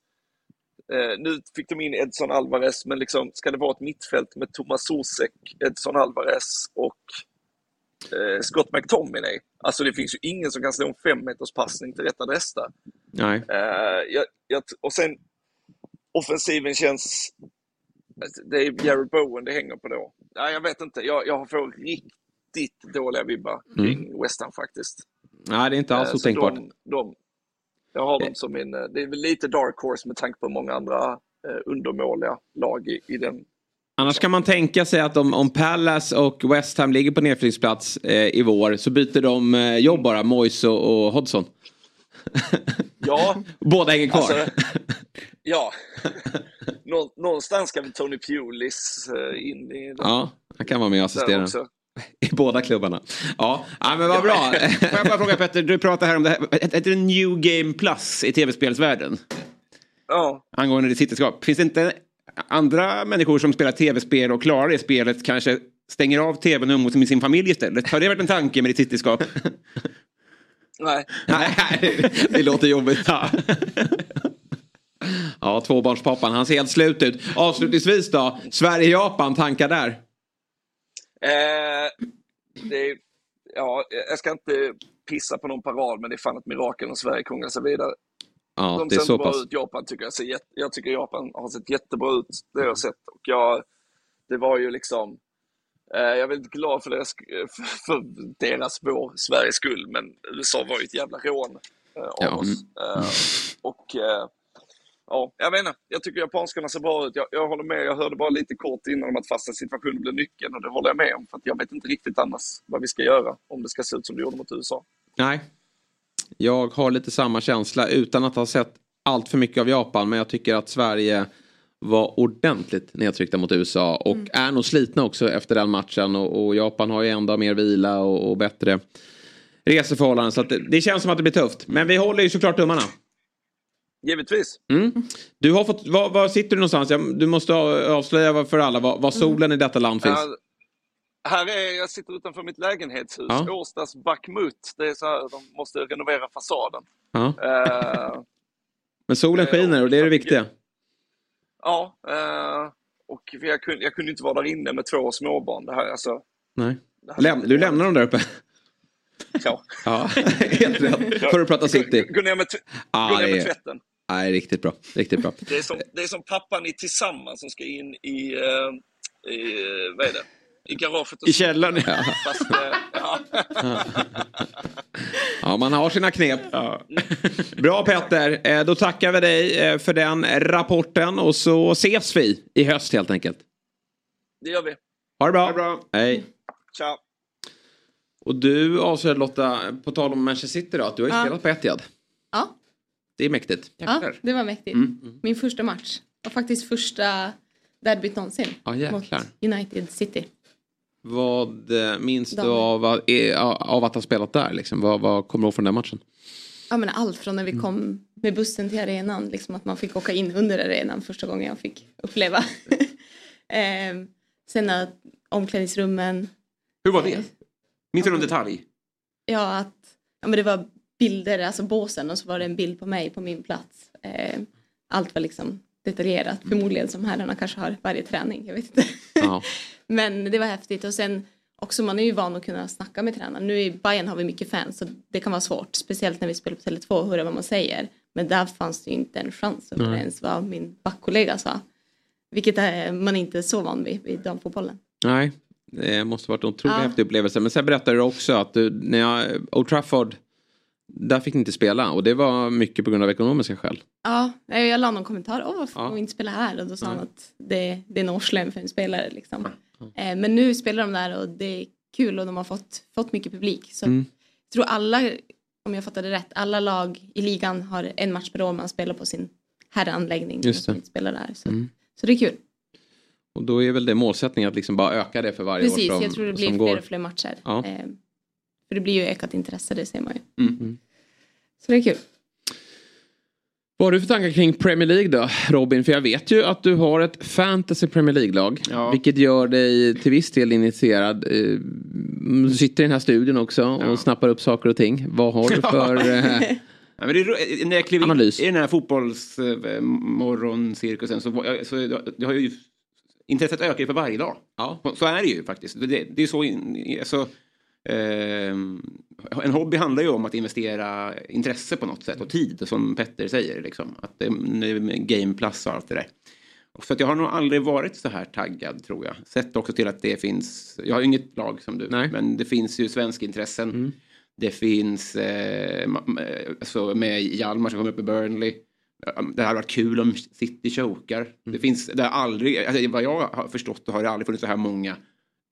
Eh, nu fick de in Edson Alvarez, men liksom, ska det vara ett mittfält med Thomas Sosek, Edson Alvarez och eh, Scott McTominay? Alltså det finns ju ingen som kan slå en femmeters passning till rätt adress där. Nej. Eh, jag, jag, och sen offensiven känns... Det är Jared Bowen det hänger på då. Nej, jag vet inte. Jag, jag får riktigt dåliga vibbar kring mm. West Ham faktiskt. Nej, det är inte alls eh, otänkbart. De, de, jag har dem som min... Eh, det är väl lite dark horse med tanke på många andra eh, undermåliga lag i, i den Annars kan man tänka sig att om, om Palace och West Ham ligger på nedflyttningsplats eh, i vår så byter de eh, jobb bara, Moise och, och Hodgson. Ja. Båda hänger kvar. Alltså, ja. Nå, någonstans ska vi Tony Pulis eh, in i den. Ja, han kan vara med och assistera. I båda klubbarna. Ja, ja men vad bra. Får jag bara fråga Petter, du pratar här om det här, heter det New Game Plus i tv-spelsvärlden? Ja. Angående ditt sitteskap. Finns det inte andra människor som spelar tv-spel och klarar det spelet kanske stänger av tvn och umgås med sin familj istället? Har det varit en tanke med ditt sitteskap? Nej. Nej, det låter jobbigt. Ja. ja, tvåbarnspappan, han ser helt slut ut. Avslutningsvis då, Sverige-Japan, tankar där? Eh, det, ja, jag ska inte pissa på någon parad, men det är fan ett mirakel om Sverige krånglar sig vidare. Ja, de det är ser så bra pass. ut. Japan tycker jag ser Jag tycker Japan har sett jättebra ut. Det har jag sett. Och jag, det var ju liksom... Eh, jag är väldigt glad för deras, för, för deras vår, Sveriges skull, men USA var ju ett jävla rån eh, av Ja. oss. Eh, och eh, ja, jag vet inte. Jag tycker japanskarna ser bra ut. Jag, jag håller med. Jag hörde bara lite kort innan om att fasta situationen blir nyckeln och det håller jag med om. För jag vet inte riktigt annars vad vi ska göra om det ska se ut som det gjorde mot USA. Nej. Jag har lite samma känsla utan att ha sett allt för mycket av Japan. Men jag tycker att Sverige var ordentligt nedtryckta mot USA. Och är nog slitna också efter den matchen. Och, och Japan har ju ändå mer vila och, och bättre reseförhållanden. Så att det, det känns som att det blir tufft. Men vi håller ju såklart tummarna. Givetvis. Mm. Du har fått, var, var sitter du någonstans? Du måste avslöja för alla var, var solen i detta land finns. Ja, här är, jag sitter utanför mitt lägenhetshus, Ja. Årstas Backmut. Det är så här, de måste renovera fasaden. Ja. Eh, Men solen skiner och det är det viktiga. ja, eh, och jag kunde, jag kunde inte vara där inne med två småbarn. Det här, alltså, Nej. det här, Läm, du lämnar dem där uppe. Ja. Ja, helt rätt. För att prata city. Gå ner med, gå ner med tvätten. Nej, riktigt bra. Riktigt bra. Det är, som, det är som pappan i Tillsammans som ska in i, eh, i eh, vad är det? I garaget. I källaren, ja. Fast, eh, ja. Ja, man har sina knep. Bra Petter, Eh, då tackar vi dig eh, för den rapporten och så ses vi i höst helt enkelt. Det gör vi. Ha det bra. Ha det bra. Hej. Ciao. Och du avser Lotta, på tal om Manchester City då, att du har ju Ja. spelat på Etihad. Ja, Det är mäktigt. ja, det var mäktigt. Mm. Min första match. Och faktiskt första derbyt någonsin. Ja, jäklar. mot United City. Vad eh, minns du Damer. av, av, av att ha spelat där? Liksom? Vad, vad kommer du ihåg från den matchen? Ja, men allt från när vi Mm. kom med bussen till arenan. Liksom att man fick åka in under arenan första gången jag fick uppleva. Ehm, sen omklädningsrummen. Hur var det? Minns du någon detalj? Ja, att ja, men det var bilder, alltså båsen och så var det en bild på mig på min plats. Ehm, allt var liksom detaljerat. Förmodligen som herrarna kanske har varje träning. Jag vet inte. Ja. Men det var häftigt och sen också man är ju van att kunna snacka med tränaren. Nu i Bayern har vi mycket fans så det kan vara svårt. Speciellt när vi spelar på Tele2 och höra vad man säger. Men där fanns det ju inte en chans att höra ens vad min backkollega sa. Vilket är man inte är så van vid i damfotbollen. Nej, det måste varit en otroligt Ja. häftig upplevelse. Men sen berättade du också att du, när jag, Old Trafford, där fick ni inte spela. Och det var mycket på grund av ekonomiska skäl. Ja, nej, jag la någon kommentar. Åh, varför Ja. får vi inte spela här? Och då sa han att det, det är en årslön för en spelare. Liksom. Eh, men nu spelar de där och det är kul och de har fått, fått mycket publik. Så Mm. jag tror alla, om jag fattade rätt, alla lag i ligan har en match per år man spelar på sin herranläggning. Just det. spelar där. Så, Mm. så det är kul. Och då är väl det målsättningen att liksom bara öka det för varje Precis, år som, jag tror det blir fler går. och fler matcher. Ja. Eh, för det blir ju ökat intresse, det ser man ju. Mm. Så det är kul. Vad har du för tankar kring Premier League då, Robin? För jag vet ju att du har ett fantasy Premier League-lag. Ja. Vilket gör dig till viss del initierad. Eh, du sitter i den här studion också och ja. snappar upp saker och ting. Vad har du för eh, Ja, men det är, när jag klev in i den här fotbollsmorgoncirkusen eh, så, så det har ju intresset ökar ju för varje dag. Ja. Så är det ju faktiskt. Det, det är så, alltså, eh, en hobby handlar ju om att investera intresse på något sätt och tid som Petter säger. Liksom. Att det, game plus och allt det där. Så att jag har nog aldrig varit så här taggad tror jag. Sett också till att det finns, jag har inget lag som du, Nej. men det finns ju svenska intressen. Mm. Det finns eh, alltså med Hjalmar som kommer upp i Burnley. Det hade varit kul om City chokar. Mm. Det finns, det har aldrig, alltså vad jag har förstått har det aldrig funnits så här många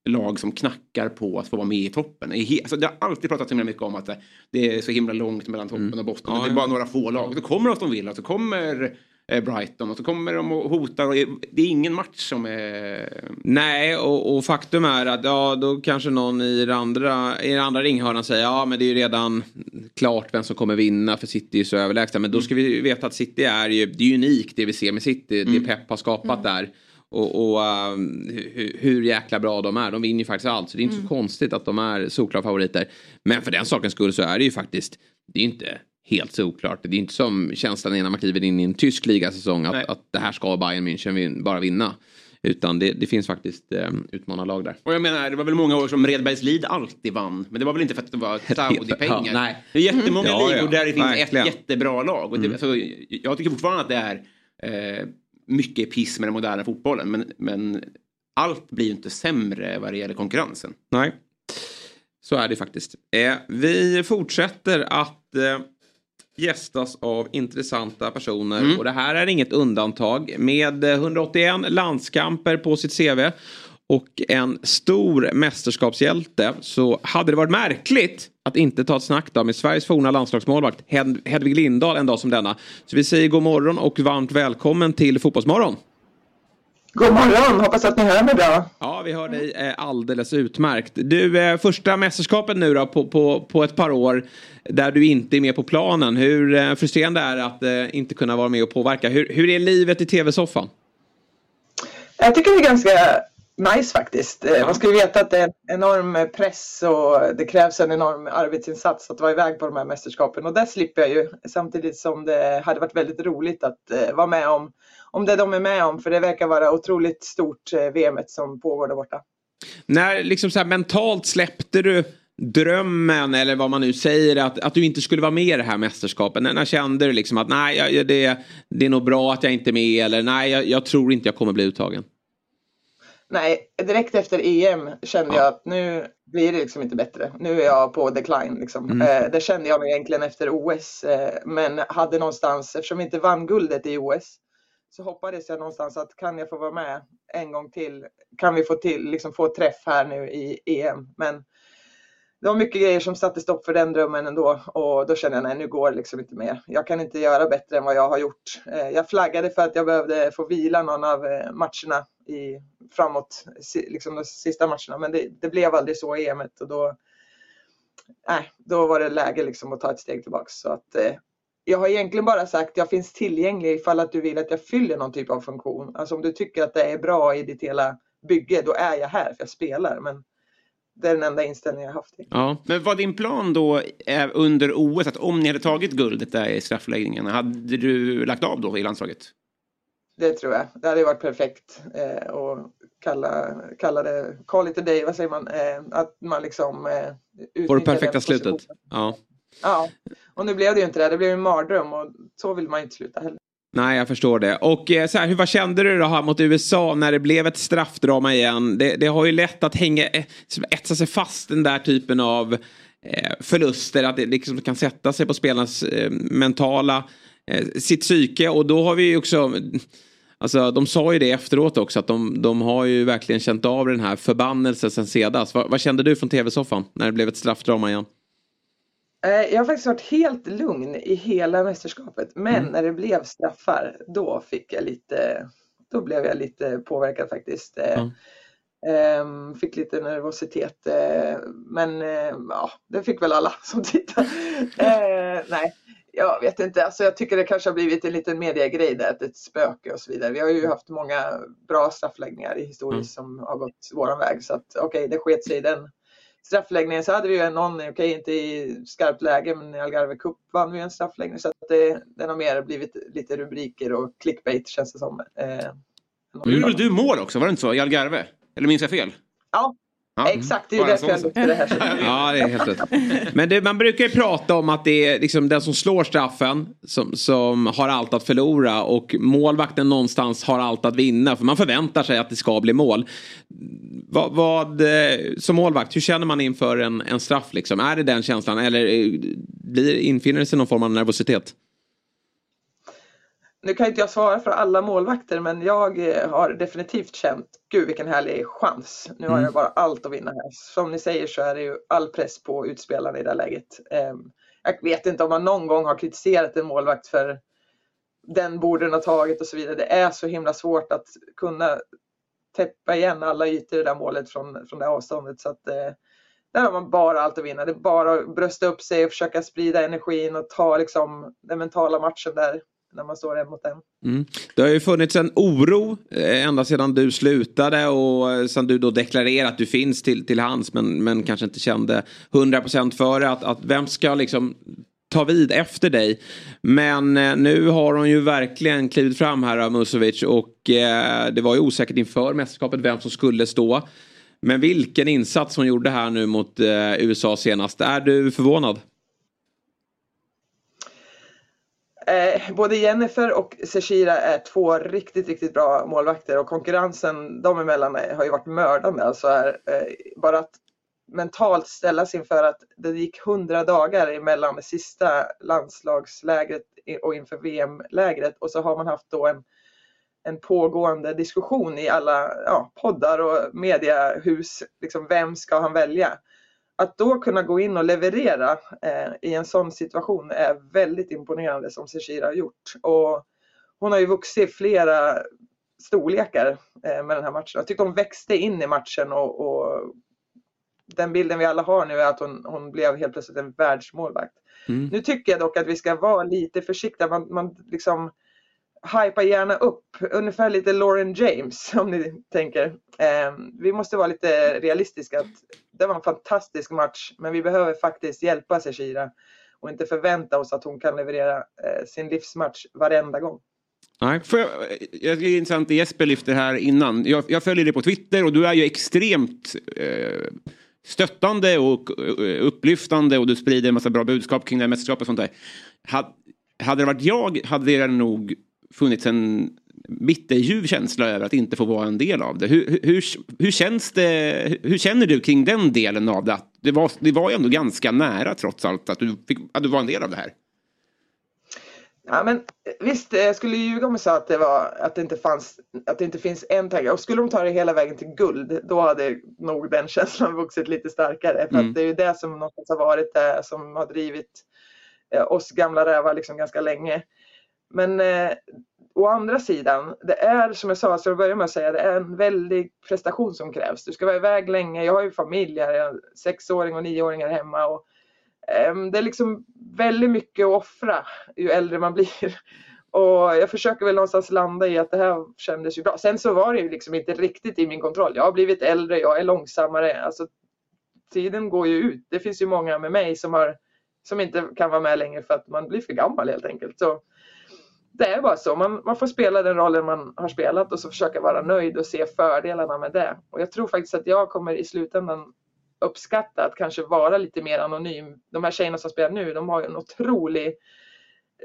lag som knackar på att få vara med i toppen. Alltså, det har alltid pratats så himla mycket om att det är så himla långt mellan toppen mm. och botten. Ja, det är bara några få lag. Så kommer Aston Villa, så kommer Eh, Brighton och så kommer de och hotar och det är ingen match som är... Nej och, och, faktum är att ja då kanske någon i den andra, i den andra ringhörnan säger ja men det är ju redan klart vem som kommer vinna för City är så överlägsna. Men då ska vi veta att City är ju, det är unikt det vi ser med City, mm. det Pep har skapat mm. där. Och, och um, hur, hur, jäkla bra de är. De vinner ju faktiskt allt. Så det är inte mm. så konstigt att de är solklara favoriter. Men för den sakens skull så är det ju faktiskt, det är inte helt såklart. Det är inte som känslan innan man kliver in i en tysk ligasäsong att, att det här ska Bayern München bara vinna. Utan det, det finns faktiskt eh, utmanarlag där. Och jag menar, det var väl många år som Redbergslid alltid vann. Men det var väl inte för att det var Saudi-pengar. ja, det är jättemånga ja, ligor där det finns verkligen. ett jättebra lag. Och det, mm. så, jag tycker fortfarande att det är eh, mycket piss med den moderna fotbollen. Men, men allt blir ju inte sämre vad det gäller konkurrensen. Nej, så är det faktiskt. Eh, vi fortsätter att eh, gästas av intressanta personer. Mm. Och det här är inget undantag. Med 181 landskamper på sitt CV och en stor mästerskapshjälte så hade det varit märkligt att inte ta ett snack då med Sveriges forna landslagsmålvakt Hed Hedvig Lindahl en dag som denna. Så vi säger god morgon och varmt välkommen till Fotbollsmorgon. God morgon, hoppas att ni hör mig bra. Ja, vi hör dig eh, alldeles utmärkt. Du, eh, första mästerskapet nu då på, på, på ett par år där du inte är med på planen. Hur eh, frustrerande är det att inte kunna vara med och påverka? Hur, hur är livet i tv-soffan? Jag tycker det är ganska nice faktiskt. Ja. Man ska ju veta att det är en enorm press och det krävs en enorm arbetsinsats att vara iväg på de här mästerskapen och det slipper jag ju samtidigt som det hade varit väldigt roligt att vara med om om det de är med om. För det verkar vara otroligt stort eh, VM som pågår där borta. När liksom så här, mentalt släppte du drömmen eller vad man nu säger att, att du inte skulle vara med i det här mästerskapet? När, när kände du liksom att nej, jag, det, det är nog bra att jag inte är med eller nej, jag, jag, tror inte jag kommer bli uttagen? Nej, direkt efter EM kände ja. jag att nu blir det liksom inte bättre. Nu är jag på decline. Liksom. Mm. Eh, det kände jag nog egentligen efter OS. Eh, men hade någonstans, eftersom vi inte vann guldet i OS, så hoppades jag någonstans att kan jag få vara med en gång till? Kan vi få till, liksom få träff här nu i EM? Men det var mycket grejer som satte stopp för den drömmen ändå och då kände jag nej, nu går det liksom inte mer. Jag kan inte göra bättre än vad jag har gjort. Eh, jag flaggade för att jag behövde få vila någon av eh, matcherna i, framåt, liksom de sista matcherna, men det, det blev aldrig så i EM och då, nej, då var det läge liksom att ta ett steg tillbaka. Så att, eh, jag har egentligen bara sagt att jag finns tillgänglig ifall att du vill att jag fyller någon typ av funktion. Alltså om du tycker att det är bra i ditt hela bygge, då är jag här för jag spelar. Men det är den enda inställningen jag haft. Ja, men var din plan då under OS att om ni hade tagit guldet där i straffläggningarna, hade du lagt av då i landslaget? Det tror jag. Det hade varit perfekt eh, och kalla, kalla det, call it a day, vad säger man, eh, att man liksom eh, Får det perfekta slutet. Ja. Ja, och nu blev det ju inte det. Det blev en mardröm och så vill man ju inte sluta heller. Nej, jag förstår det. Och eh, så här, hur, vad kände du då här mot USA när det blev ett straffdrama igen? Det, det har ju lätt att hänga, eh, etsa sig fast den där typen av eh, förluster. Att det liksom kan sätta sig på spelarnas eh, mentala, eh, sitt psyke. Och då har vi ju också, alltså de sa ju det efteråt också, att de, de har ju verkligen känt av den här förbannelsen sen sedan. Vad, vad kände du från tv-soffan när det blev ett straffdrama igen? Eh, jag har faktiskt varit helt lugn i hela mästerskapet. Men mm. när det blev straffar, då fick jag lite, då blev jag lite påverkad faktiskt. Mm. Fick lite nervositet. Eh, men ja, det fick väl alla som tittar. nej, jag vet inte. Alltså jag tycker det kanske har blivit en liten mediegrej där, att ett spöke och så vidare. Vi har ju haft många bra straffläggningar i historiskt mm. som har gått våran väg. Så att okej, okay, det sket sig i den straffläggningen så hade vi ju någon, okej okay, inte i skarpt läge, men i Algarve Cup vann vi en straffläggning. Så att det, den har mer blivit lite rubriker och clickbait känns det som. Eh, nu gjorde du mål också, var det inte så? I Algarve? Eller minns jag fel? Ja, Ja. Exakt, det är därför jag lyfter det här. ja, det är helt rätt. Men det, man brukar ju prata om att det är liksom den som slår straffen som, som har allt att förlora och målvakten någonstans har allt att vinna. För man förväntar sig att det ska bli mål. Vad, vad som målvakt, hur känner man inför en, en straff? Liksom? Är det den känslan eller eh, blir, infinner det sig någon form av nervositet? Nu kan inte jag svara för alla målvakter men jag eh, har definitivt känt, gud vilken härlig chans. Nu har jag mm. bara allt att vinna här. Som ni säger så är det ju all press på utspelarna i det här läget. Ehm, jag vet inte om man någon gång har kritiserat en målvakt för den borde den ha tagit och så vidare. Det är så himla svårt att kunna täppa igen alla ytor i det där målet från, från det avståndet. Så att, eh, där har man bara allt att vinna. Det är bara att brösta upp sig och försöka sprida energin och ta liksom, den mentala matchen där när man står en mot en. Mm. Det har ju funnits en oro eh, ända sedan du slutade och eh, sedan du då deklarerade att du finns till, till hands men, men kanske inte kände 100% för det. Att, att vem ska liksom ta vid efter dig. Men eh, nu har hon ju verkligen klivit fram här eh, Musovic och eh, det var ju osäkert inför mästerskapet vem som skulle stå. Men vilken insats hon gjorde här nu mot eh, USA senast. Är du förvånad? Eh, både Jennifer och Seshira är två riktigt, riktigt bra målvakter och konkurrensen dem emellan har ju varit mördande. Alltså är, eh, bara att mentalt ställas inför att det gick hundra dagar emellan det sista landslagslägret och inför VM-lägret och så har man haft då en, en pågående diskussion i alla ja, poddar och mediehus. Liksom, vem ska han välja? Att då kunna gå in och leverera eh, i en sån situation är väldigt imponerande som Cecilia har gjort. Och hon har ju vuxit flera storlekar eh, med den här matchen. Jag tyckte hon växte in i matchen och, och den bilden vi alla har nu är att hon, hon blev helt plötsligt en världsmålvakt. Mm. Nu tycker jag dock att vi ska vara lite försiktiga. Man, man liksom, hypa gärna upp, ungefär lite Lauren James om ni tänker. Eh, vi måste vara lite realistiska. Det var en fantastisk match men vi behöver faktiskt hjälpa Shira och inte förvänta oss att hon kan leverera eh, sin livsmatch varenda gång. Nej, för jag, jag, det är intressant det Jesper lyfter här innan. Jag, jag, följer dig på Twitter och du är ju extremt eh, stöttande och eh, upplyftande och du sprider en massa bra budskap kring det här mästerskapet och sånt där. Hade, hade det varit jag hade det nog funnits en bitterljuv känsla över att inte få vara en del av det. Hur, hur, hur, känns det, hur känner du kring den delen av det? Det var, det var ju ändå ganska nära trots allt att du, fick, att du var en del av det här. Ja, men visst, jag skulle ljuga om jag sa att det, var, att, det inte fanns, att det inte finns en tanke. Och skulle de ta det hela vägen till guld, då hade nog den känslan vuxit lite starkare. För mm. att det är ju det som någonstans har varit det som har drivit eh, oss gamla rävar liksom ganska länge. Men eh, å andra sidan, det är som jag sa, så jag börjar med att säga, det är en väldig prestation som krävs. Du ska vara iväg länge. Jag har ju familj här, jag har sexåring och nioåringar hemma. Och, eh, det är liksom väldigt mycket att offra ju äldre man blir. Och jag försöker väl någonstans landa i att det här kändes ju bra. Sen så var det ju liksom inte riktigt i min kontroll. Jag har blivit äldre, jag är långsammare. Alltså, tiden går ju ut. Det finns ju många med mig som, har, som inte kan vara med längre för att man blir för gammal helt enkelt. Så det är bara så. Man, man får spela den rollen man har spelat och så försöka vara nöjd och se fördelarna med det. Och jag tror faktiskt att jag kommer i slutändan uppskatta att kanske vara lite mer anonym. De här tjejerna som spelar nu, de har ju en otrolig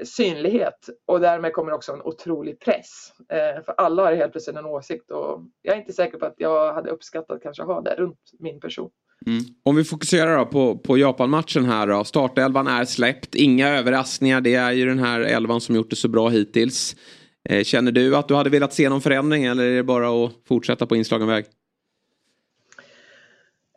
synlighet och därmed kommer också en otrolig press. Eh, för alla har helt plötsligt en åsikt och jag är inte säker på att jag hade uppskattat kanske ha det runt min person. Mm. Om vi fokuserar då på, på Japan-matchen här då. Startelvan är släppt, inga överraskningar. Det är ju den här elvan som gjort det så bra hittills. Eh, känner du att du hade velat se någon förändring eller är det bara att fortsätta på inslagen väg?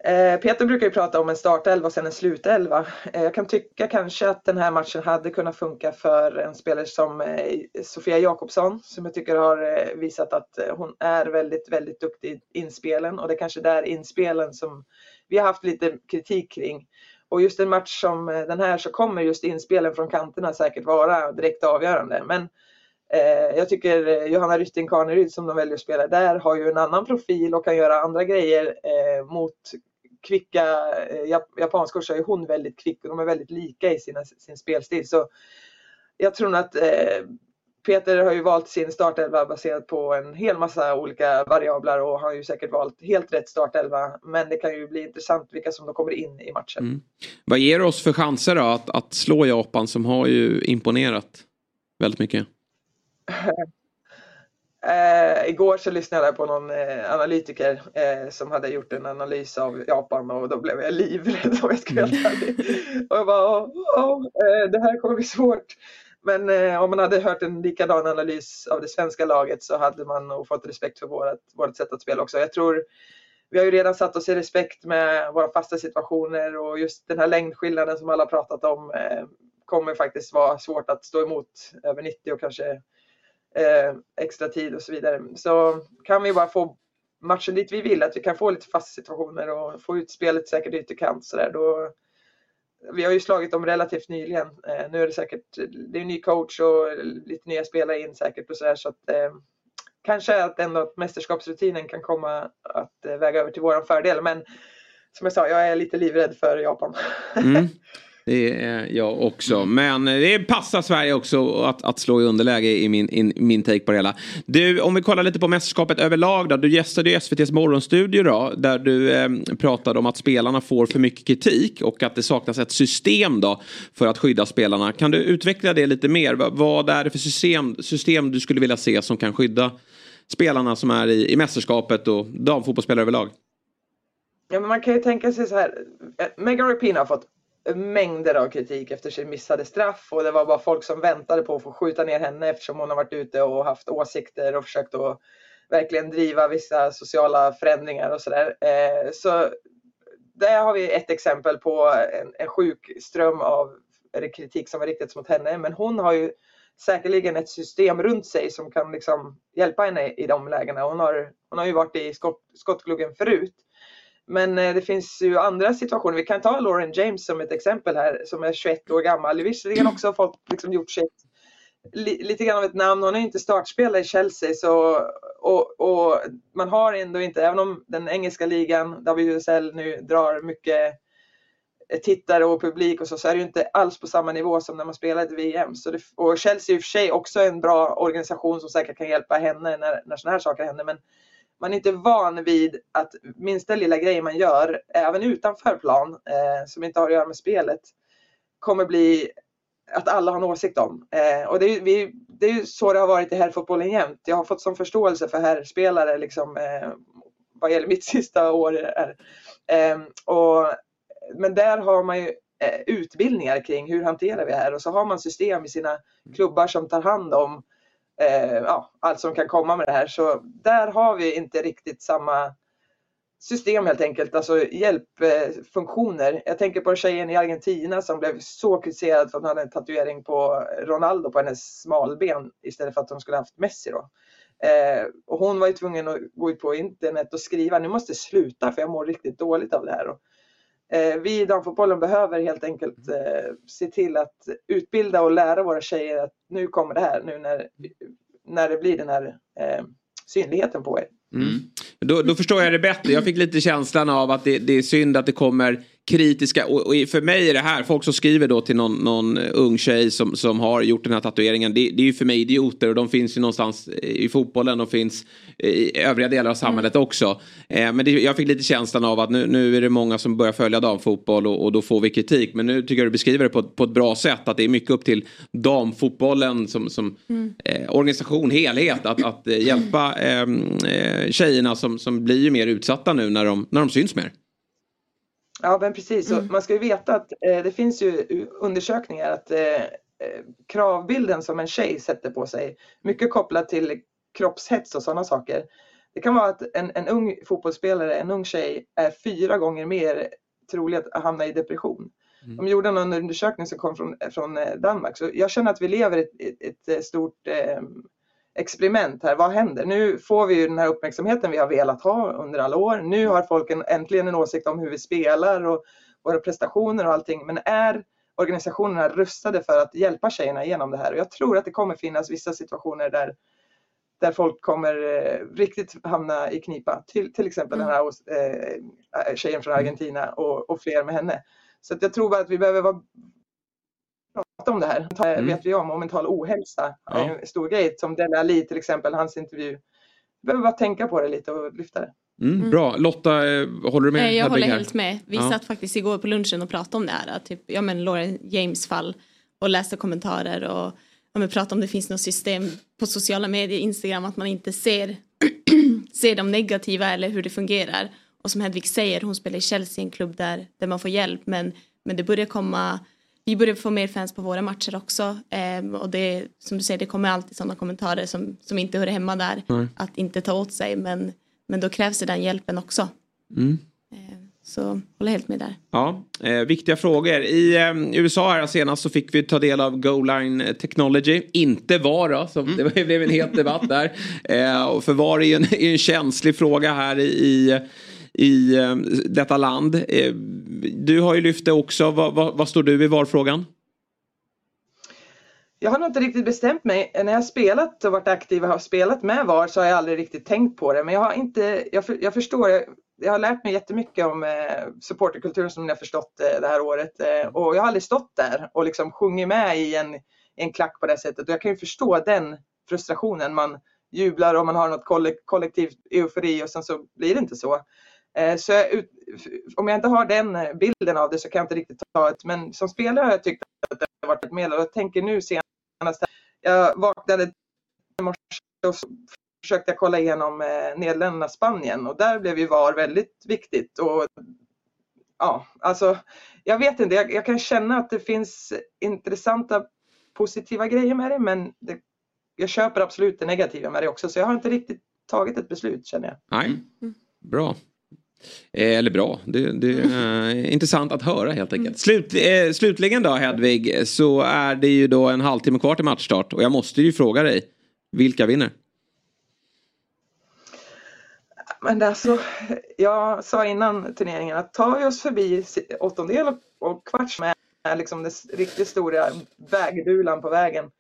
Eh, Peter brukar ju prata om en startelva och sen en slutelva. Eh, jag kan tycka kanske att den här matchen hade kunnat funka för en spelare som eh, Sofia Jakobsson som jag tycker har eh, visat att hon är väldigt, väldigt duktig i inspelen och det är kanske där inspelen som vi har haft lite kritik kring. Och just en match som eh, den här så kommer just inspelen från kanterna säkert vara direkt avgörande. Men eh, jag tycker eh, Johanna Rytting Kaneryd som de väljer att spela där har ju en annan profil och kan göra andra grejer eh, mot kvicka eh, japanskor så är hon väldigt kvick och de är väldigt lika i sina, sin spelstil. Så jag tror att eh, Peter har ju valt sin startelva baserat på en hel massa olika variabler och har ju säkert valt helt rätt startelva. Men det kan ju bli intressant vilka som då kommer in i matchen. Mm. Vad ger oss för chanser då att, att slå Japan som har ju imponerat väldigt mycket? Eh, igår så lyssnade jag på någon eh, analytiker eh, som hade gjort en analys av Japan och då blev jag livrädd om jag ska vara ärlig. Och jag bara, oh, oh, det här kommer bli svårt. Men eh, om man hade hört en likadan analys av det svenska laget så hade man nog fått respekt för vårt, vårt sätt att spela också. Jag tror vi har ju redan satt oss i respekt med våra fasta situationer och just den här längdskillnaden som alla pratat om eh, kommer faktiskt vara svårt att stå emot över 90 och kanske eh, extra tid och så vidare. Så kan vi bara få matchen dit vi vill, att vi kan få lite fasta situationer och få ut spelet säkert ytterkant så där, då, vi har ju slagit dem relativt nyligen. Eh, nu är det säkert, det är ny coach och lite nya spelare in säkert och sådär så att eh, kanske att ändå mästerskapsrutinen kan komma att eh, väga över till våran fördel. Men som jag sa, jag är lite livrädd för Japan. Mm. Det är jag också. Men det passar Sverige också att, att slå i underläge i min, in, min take på det hela. Du, om vi kollar lite på mästerskapet överlag då. Du gästade ju SVTs morgonstudio då. Där du eh, pratade om att spelarna får för mycket kritik. Och att det saknas ett system då. För att skydda spelarna. Kan du utveckla det lite mer? Vad är det för system, system du skulle vilja se som kan skydda spelarna som är i, i mästerskapet och damfotbollsspelare överlag? Ja, men man kan ju tänka sig så här. Eh, Megan Rapinoe har fått mängder av kritik efter sin missade straff och det var bara folk som väntade på att få skjuta ner henne eftersom hon har varit ute och haft åsikter och försökt att verkligen driva vissa sociala förändringar och sådär. Eh, så där har vi ett exempel på en, en sjuk ström av kritik som har riktats mot henne. Men hon har ju säkerligen ett system runt sig som kan liksom hjälpa henne i de lägena. Hon har, hon har ju varit i skott, skottgluggen förut. Men eh, det finns ju andra situationer. Vi kan ta Lauren James som ett exempel här som är 21 år gammal. Visserligen också fått liksom gjort sig li, lite grann av ett namn. Hon är inte startspelare i Chelsea så, och, och, man har ändå inte, även om den engelska ligan, WSL nu drar mycket tittare och publik och så, så är det ju inte alls på samma nivå som när man spelar ett VM. Så det, och Chelsea är i och för sig också en bra organisation som säkert kan hjälpa henne när, när sådana här saker händer. Men man är inte van vid att minsta lilla grej man gör, även utanför plan, eh, som inte har att göra med spelet, kommer bli att alla har en åsikt om. Eh, och det är, vi, det är ju så det har varit i herrfotbollen jämt. Jag har fått sån förståelse för herrspelare liksom, eh, vad gäller mitt sista år. Här. Eh, och, men där har man ju eh, utbildningar kring hur hanterar vi det här och så har man system i sina klubbar som tar hand om eh, ja, allt som kan komma med det här. Så där har vi inte riktigt samma system helt enkelt, alltså hjälpfunktioner. Jag tänker på tjejen i Argentina som blev så kritiserad för att hon hade en tatuering på Ronaldo på hennes smalben istället för att hon skulle haft Messi då. Eh, och hon var ju tvungen att gå ut på internet och skriva, nu måste sluta för jag mår riktigt dåligt av det här. Och vi i damfotbollen behöver helt enkelt eh, se till att utbilda och lära våra tjejer att nu kommer det här, nu när, när det blir den här eh, synligheten på er. Mm. Då, då, förstår jag det bättre. Jag fick lite känslan av att det, det är synd att det kommer kritiska, och, och, för mig är det här, folk som skriver då till någon, någon ung tjej som, som har gjort den här tatueringen, det, det är ju för mig idioter och de finns ju någonstans i fotbollen och finns i övriga delar av samhället mm. också. Eh, men det, jag fick lite känslan av att nu, nu är det många som börjar följa damfotboll och, och då får vi kritik. Men nu tycker jag du beskriver det på, på ett bra sätt, att det är mycket upp till damfotbollen som, som mm. eh, organisation, helhet, att, att eh, hjälpa ehm, eh, tjejerna som, som blir ju mer utsatta nu när de, när de syns mer. Ja, men precis. Mm. man ska ju veta att eh, det finns ju undersökningar att eh, eh, kravbilden som en tjej sätter på sig, mycket kopplat till kroppshets och sådana saker. Det kan vara att en, en ung fotbollsspelare, en ung tjej, är fyra gånger mer trolig att hamna i depression. Mm. De gjorde en undersökning som kom från, från eh, Danmark, så jag känner att vi lever ett, ett, ett stort eh, experiment här. Vad händer? Nu får vi ju den här uppmärksamheten vi har velat ha under alla år. Nu har folk en, äntligen en åsikt om hur vi spelar och våra prestationer och allting. Men är organisationerna rustade för att hjälpa tjejerna igenom det här? Och jag tror att det kommer finnas vissa situationer där där folk kommer eh, riktigt hamna i knipa. Till, till exempel mm. den här eh, tjejen från mm. Argentina och, och fler med henne. Så jag tror bara att vi behöver vara prata om det här. Det mm. vet vi om, och mental ohälsa ja. är en stor grej. Som Dele Ali till exempel, hans intervju. Vi behöver bara tänka på det lite och lyfta det. Mm, mm. Bra. Lotta, eh, håller du med? Jag håller helt med. Vi ja. satt faktiskt igår på lunchen och pratade om det här. Typ, ja men Lauren James fall. Och läste kommentarer och ja, men pratade om det finns något system på sociala medier, Instagram, att man inte ser, ser de negativa eller hur det fungerar. Och som Hedvig säger, hon spelar i Chelsea, en klubb där, där man får hjälp. Men, men det börjar komma vi börjar få mer fans på våra matcher också. Eh, och det, som du säger, det kommer alltid sådana kommentarer som, som inte hör hemma där. Mm. Att inte ta åt sig, men, men då krävs det den hjälpen också. Mm. Eh, så håller helt med där. Ja, eh, viktiga frågor. I eh, USA här senast så fick vi ta del av Goal Line Technology. Inte VAR då, som mm. det blev en het debatt där. Eh, för VAR är en, är en känslig fråga här i i eh, detta land. Eh, du har ju lyft det också. Vad, vad, vad står du i VAR-frågan? Jag har nog inte riktigt bestämt mig. När jag spelat och varit aktiv och har spelat med VAR så har jag aldrig riktigt tänkt på det. Men jag har inte, jag, för, jag förstår, jag, jag, har lärt mig jättemycket om eh, supporterkulturen som ni har förstått eh, det här året. Eh, och jag har aldrig stått där och liksom sjungit med i en, en klack på det sättet. Och jag kan ju förstå den frustrationen. Man jublar och man har något kollektiv eufori och sen så blir det inte så. Eh, så jag, om jag inte har den bilden av det så kan jag inte riktigt ta det. Men som spelare har jag tyckt att det har varit ett medel. Och jag tänker nu senast, jag vaknade i morse och försökte jag kolla igenom eh, Nederländerna-Spanien och där blev ju VAR väldigt viktigt. Och, ja, alltså, jag vet inte, jag, jag, kan känna att det finns intressanta positiva grejer med det men det, jag köper absolut det negativa med det också så jag har inte riktigt tagit ett beslut känner jag. Nej, mm. bra. Eh, eller bra, det, det är intressant att höra helt enkelt. Mm. Slut, eh, slutligen då Hedvig så är det ju då en halvtimme kvar till matchstart och jag måste ju fråga dig, vilka vinner? Men alltså, jag sa innan turneringen att tar vi oss förbi åttondel och kvarts med liksom den riktigt stora vägbulan på vägen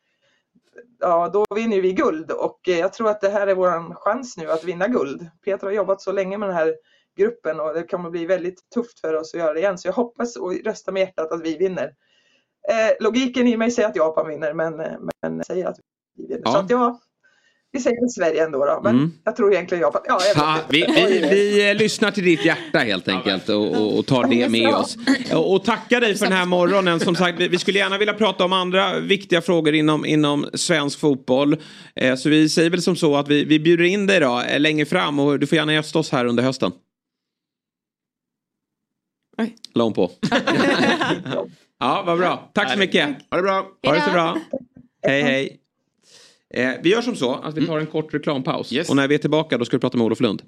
ja, då vinner vi guld och jag tror att det här är vår chans nu att vinna guld. Peter har jobbat så länge med den här gruppen och det kommer bli väldigt tufft för oss att göra det igen. Så jag hoppas och röstar med hjärtat att vi vinner. Eh, logiken i mig säger att Japan vinner men, eh, men säger att vi vinner. Ja. Så att ja, vi säger Sverige ändå då. Men mm. jag tror egentligen Japan. Ja, ha, vi, vi, vi, lyssnar till ditt hjärta helt enkelt och, och tar det med oss. Och, och tackar dig för den här morgonen. Som sagt, vi skulle gärna vilja prata om andra viktiga frågor inom, inom svensk fotboll. Eh, så vi säger väl som så att vi, vi bjuder in dig då eh, längre fram och du får gärna gästa oss här under hösten. La hon på. ja, vad bra. Tack så mycket. Ha det bra. Ha det så bra. Hej, hej. Eh, vi gör som så att vi tar en kort reklampaus. Yes. Och när vi är tillbaka då ska vi prata med Olof Lund.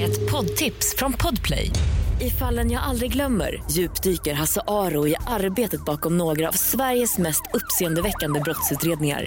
Ett poddtips från Podplay. I fallen jag aldrig glömmer djupdyker Hasse Aro i arbetet bakom några av Sveriges mest uppseendeväckande brottsutredningar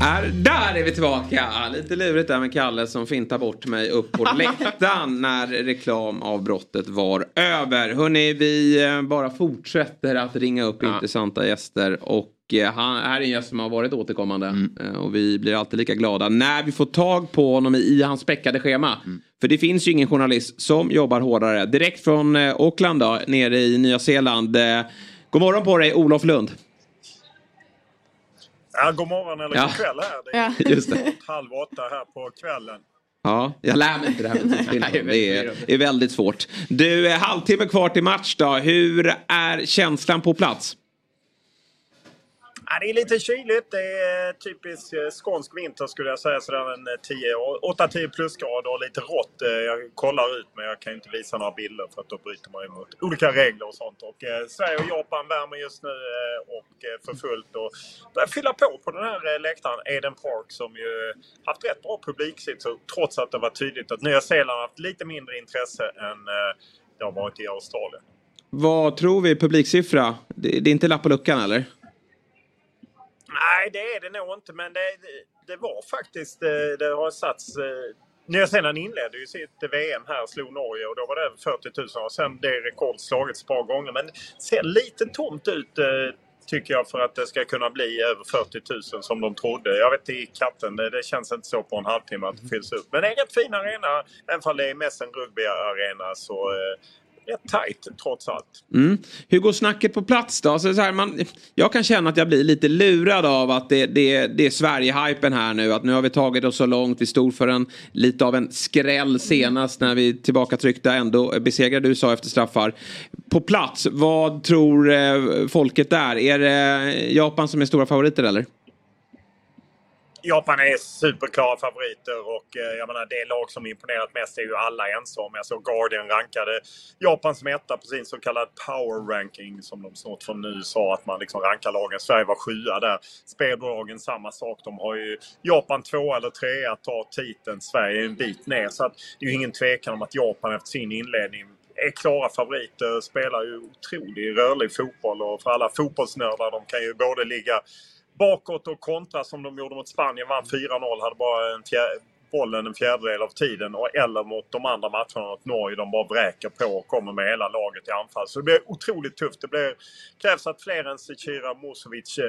Är, där är vi tillbaka! Lite lurigt där med Kalle som fintar bort mig upp på läktaren när reklamavbrottet var över. Hörni, vi eh, bara fortsätter att ringa upp ja. intressanta gäster och eh, han, här är en gäst som har varit återkommande mm. Eh, och vi blir alltid lika glada när vi får tag på honom i hans späckade schema. Mm. För det finns ju ingen journalist som jobbar hårdare. Direkt från Auckland då, nere i Nya Zeeland. God morgon på dig, Olof Lund. Ja, god morgon eller god kväll här. Det är ja. Just det. halv åtta här på kvällen. Ja, jag lär mig inte det här med tidsskillnad. det, är, är väldigt svårt. Du, halvtimme kvar till match då. Hur är känslan på plats? Ja, det är lite kyligt. Det är typisk eh, skånsk vinter skulle jag säga. Sådär en eh, 8-10 plusgrader och lite rått. Eh, jag kollar ut men jag kan inte visa några bilder för att då bryter man mot olika regler och sånt. Och, eh, Sverige och Japan värmer just nu eh, och för fullt. Och börjar fylla på på den här eh, läktaren. Eden Park som ju haft rätt bra publiksiffror trots att det var tydligt att Nya Zeeland haft lite mindre intresse än det har varit i Australien. Vad tror vi publiksiffra? Det, det är inte lapp på luckan eller? Nej, det är det nog inte. Men det, det var faktiskt... Det, det har satts... Eh, Nya Zeeland inledde ju sitt VM här och slog Norge och då var det över 40 000 och sen det rekord slagits ett par gånger. Men det ser lite tomt ut eh, tycker jag för att det ska kunna bli över 40 000 som de trodde. Jag vet i katten, det, det känns inte så på en halvtimme att det fylls upp. Men det är en rätt fin arena. Även om det är mest en rugbyarena så rätt tajt trots allt. Mm. Hur går snacket på plats då? Alltså, så här, man, jag kan känna att jag blir lite lurad av att det, det, det är Sverige-hypen här nu. Att nu har vi tagit oss så långt. Vi stod för en, lite av en skräll senast när vi tillbakatryckta ändå besegrade USA efter straffar. På plats, vad tror eh, folket där? Är det Japan som är stora favoriter eller? Japan är superklara favoriter och eh, jag menar det lag som imponerat mest är ju alla ensamma om. Jag såg Guardian rankade Japan som etta på sin så kallad power ranking som de snart från nu sa att man liksom rankar lagen. Sverige var sjua där. Spelbolagen samma sak. De har ju Japan två eller trea, tar titeln. Sverige är en bit ner. Så att det är ju ingen tvekan om att Japan efter sin inledning är klara favoriter. Spelar ju otroligt rörlig fotboll och för alla fotbollsnördar de kan ju både ligga bakåt och kontra som de gjorde mot Spanien. Vann 4-0, hade bara en fjär, bollen en fjärdedel av tiden. Och, eller mot de andra matcherna mot Norge. De bara vräker på och kommer med hela laget i anfall. Så det blir otroligt tufft. Det blir, krävs att fler än Zecira Musovic eh,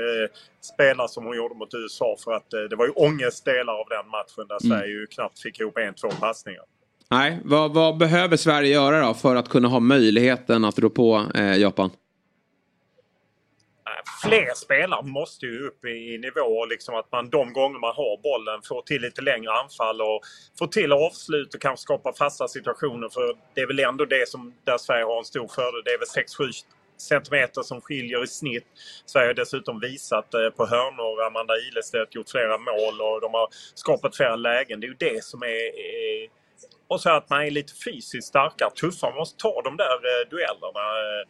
spelar som hon gjorde mot USA. För att eh, det var ju ångestdelar av den matchen där mm. Sverige ju knappt fick ihop en, två passningar. Nej, vad, vad, behöver Sverige göra då för att kunna ha möjligheten att rå på eh, Japan? Fler spelare måste ju upp i, nivå. Liksom att man de gånger man har bollen får till lite längre anfall och får till avslut och kanske skapa fasta situationer. För det är väl ändå det som där Sverige har en stor fördel. Det är väl 6-7 centimeter som skiljer i snitt. Sverige har dessutom visat eh, på hörnor. Amanda Ilestedt gjort flera mål och de har skapat flera lägen. Det är ju det som är, är och så att man är lite fysiskt starkare, tuffare. Man måste ta de där eh, duellerna. Eh,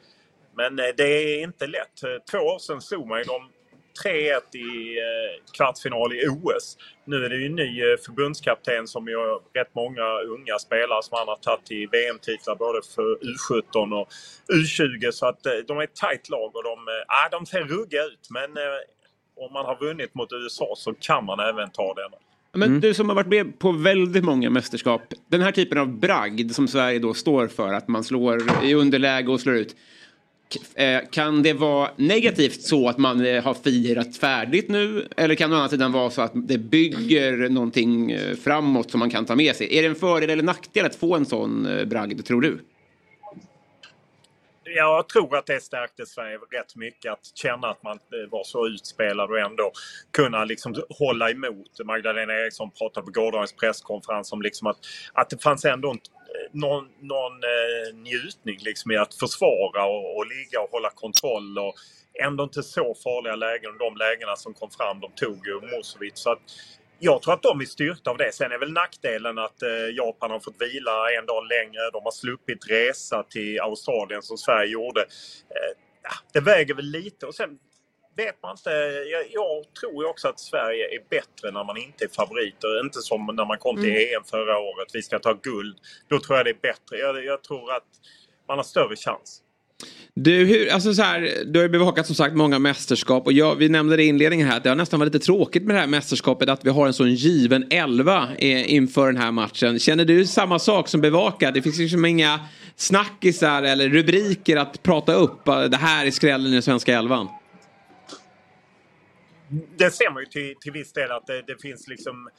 men eh, det är inte lätt. Eh, två år sedan slog man ju dem 3-1 i eh, kvartsfinal i OS. Nu är det ju en ny förbundskapten som ju har rätt många unga spelare som han har tagit i VM-titlar både för U17 och U20. Så att de är ett tajt lag och de, äh, de ser rugga ut. Men om man har vunnit mot USA så kan man även ta den. Men mm. du som har varit med på väldigt många mästerskap. Den här typen av bragd som Sverige då står för, att man slår i underläge och slår ut. Eh, kan det vara negativt så att man eh, har firat färdigt nu? Eller kan det å andra sidan vara så att det bygger någonting eh, framåt som man kan ta med sig? Är det en fördel eller nackdel att få en sån bragd, tror du? Jag tror att det stärkte Sverige rätt mycket att känna att man eh, var så utspelad och ändå kunna liksom hålla emot. Magdalena Eriksson pratade på gårdagens presskonferens om liksom att, att det fanns ändå en eh, någon, någon eh, njutning liksom i att försvara och, och ligga och hålla kontroll. Och ändå inte så farliga lägen. De lägena som kom fram, de tog ju Musovic. Så att, jag tror att de är styrkta av det. Sen är väl nackdelen att eh, Japan har fått vila en dag längre. De har sluppit resa till Australien som Sverige gjorde. Eh, det väger väl lite. Och sen vet man inte. Jag, jag, tror också att Sverige är bättre när man inte är favoriter. Inte som när man kom till mm. EM förra året. Vi ska ta guld. Då tror jag det är bättre. Jag, jag tror att man har större chans. Du, hur, alltså så här, du har ju bevakat som sagt många mästerskap och jag, vi nämnde det i inledningen här att det har nästan varit lite tråkigt med det här mästerskapet att vi har en sån given elva eh, inför den här matchen. Känner du samma sak som bevakad? Det finns liksom inga snackisar eller rubriker att prata upp. Eh, det här är skrällen i den svenska elvan det ser man ju till, till viss del att det, det finns liksom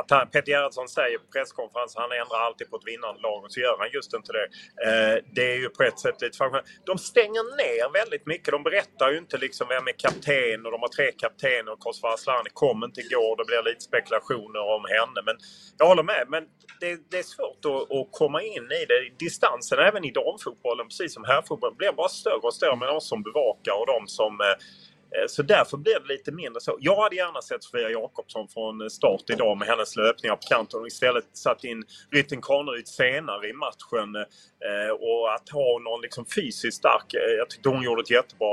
att han, Peter Gerhardsson säger på presskonferensen han ändrar alltid på ett vinnande lag och så gör han just inte det. Eh, det är ju på ett sätt lite fascinerande. De stänger ner väldigt mycket. De berättar ju inte liksom vem är kapten och de har tre kaptener och Kosova Asllani kom inte igår. Det blir lite spekulationer om henne. Men jag håller med. Men det, det är svårt att, att, komma in i det. Distansen även i damfotbollen, precis som herrfotbollen, blir bara större och större med de som bevakar och de som Eh, Eh, så därför blir det lite mindre så. Jag hade gärna sett Sofia Jakobsson från eh, start idag med hennes löpningar på kanten och istället satt in Rytting Kaneryd senare i matchen. Eh, och att ha någon liksom fysiskt stark, jag tyckte hon gjorde ett jättebra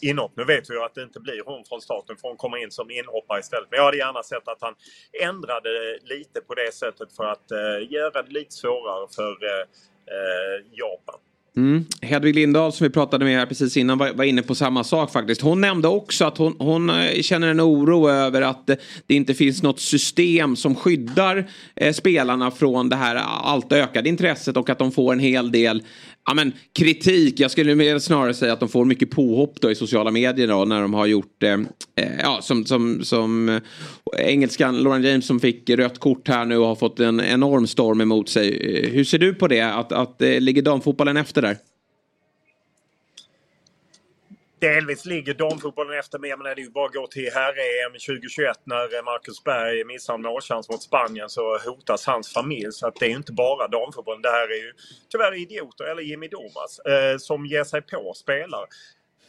inhopp. Nu vet vi ju att det inte blir hon från starten för hon kommer in som inhoppare istället. Men jag hade gärna sett att han ändrade lite på det sättet för att göra det lite svårare för Japan. Mm. Hedvig Lindahl som vi pratade med här precis innan var, var, inne på samma sak faktiskt. Hon nämnde också att hon, hon eh, känner en oro över att det, det inte finns något system som skyddar eh, spelarna från det här allt ökade intresset och att de får en hel del ja, men, kritik. Jag skulle mer snarare säga att de får mycket påhopp då i sociala medier då, när de har gjort eh, eh ja, som, som, som eh, engelskan Lauren James som fick rött kort här nu och har fått en enorm storm emot sig. Eh, hur ser du på det? Att, att eh, ligger damfotbollen efter där? Delvis ligger damfotbollen efter med, men det är ju bara att gå till herr-EM 2021 när Marcus Berg missar en målchans mot Spanien så hotas hans familj. Så att det är ju inte bara damfotbollen. Det här är ju tyvärr idioter, eller Jimmy Domas, eh, som ger sig på spelare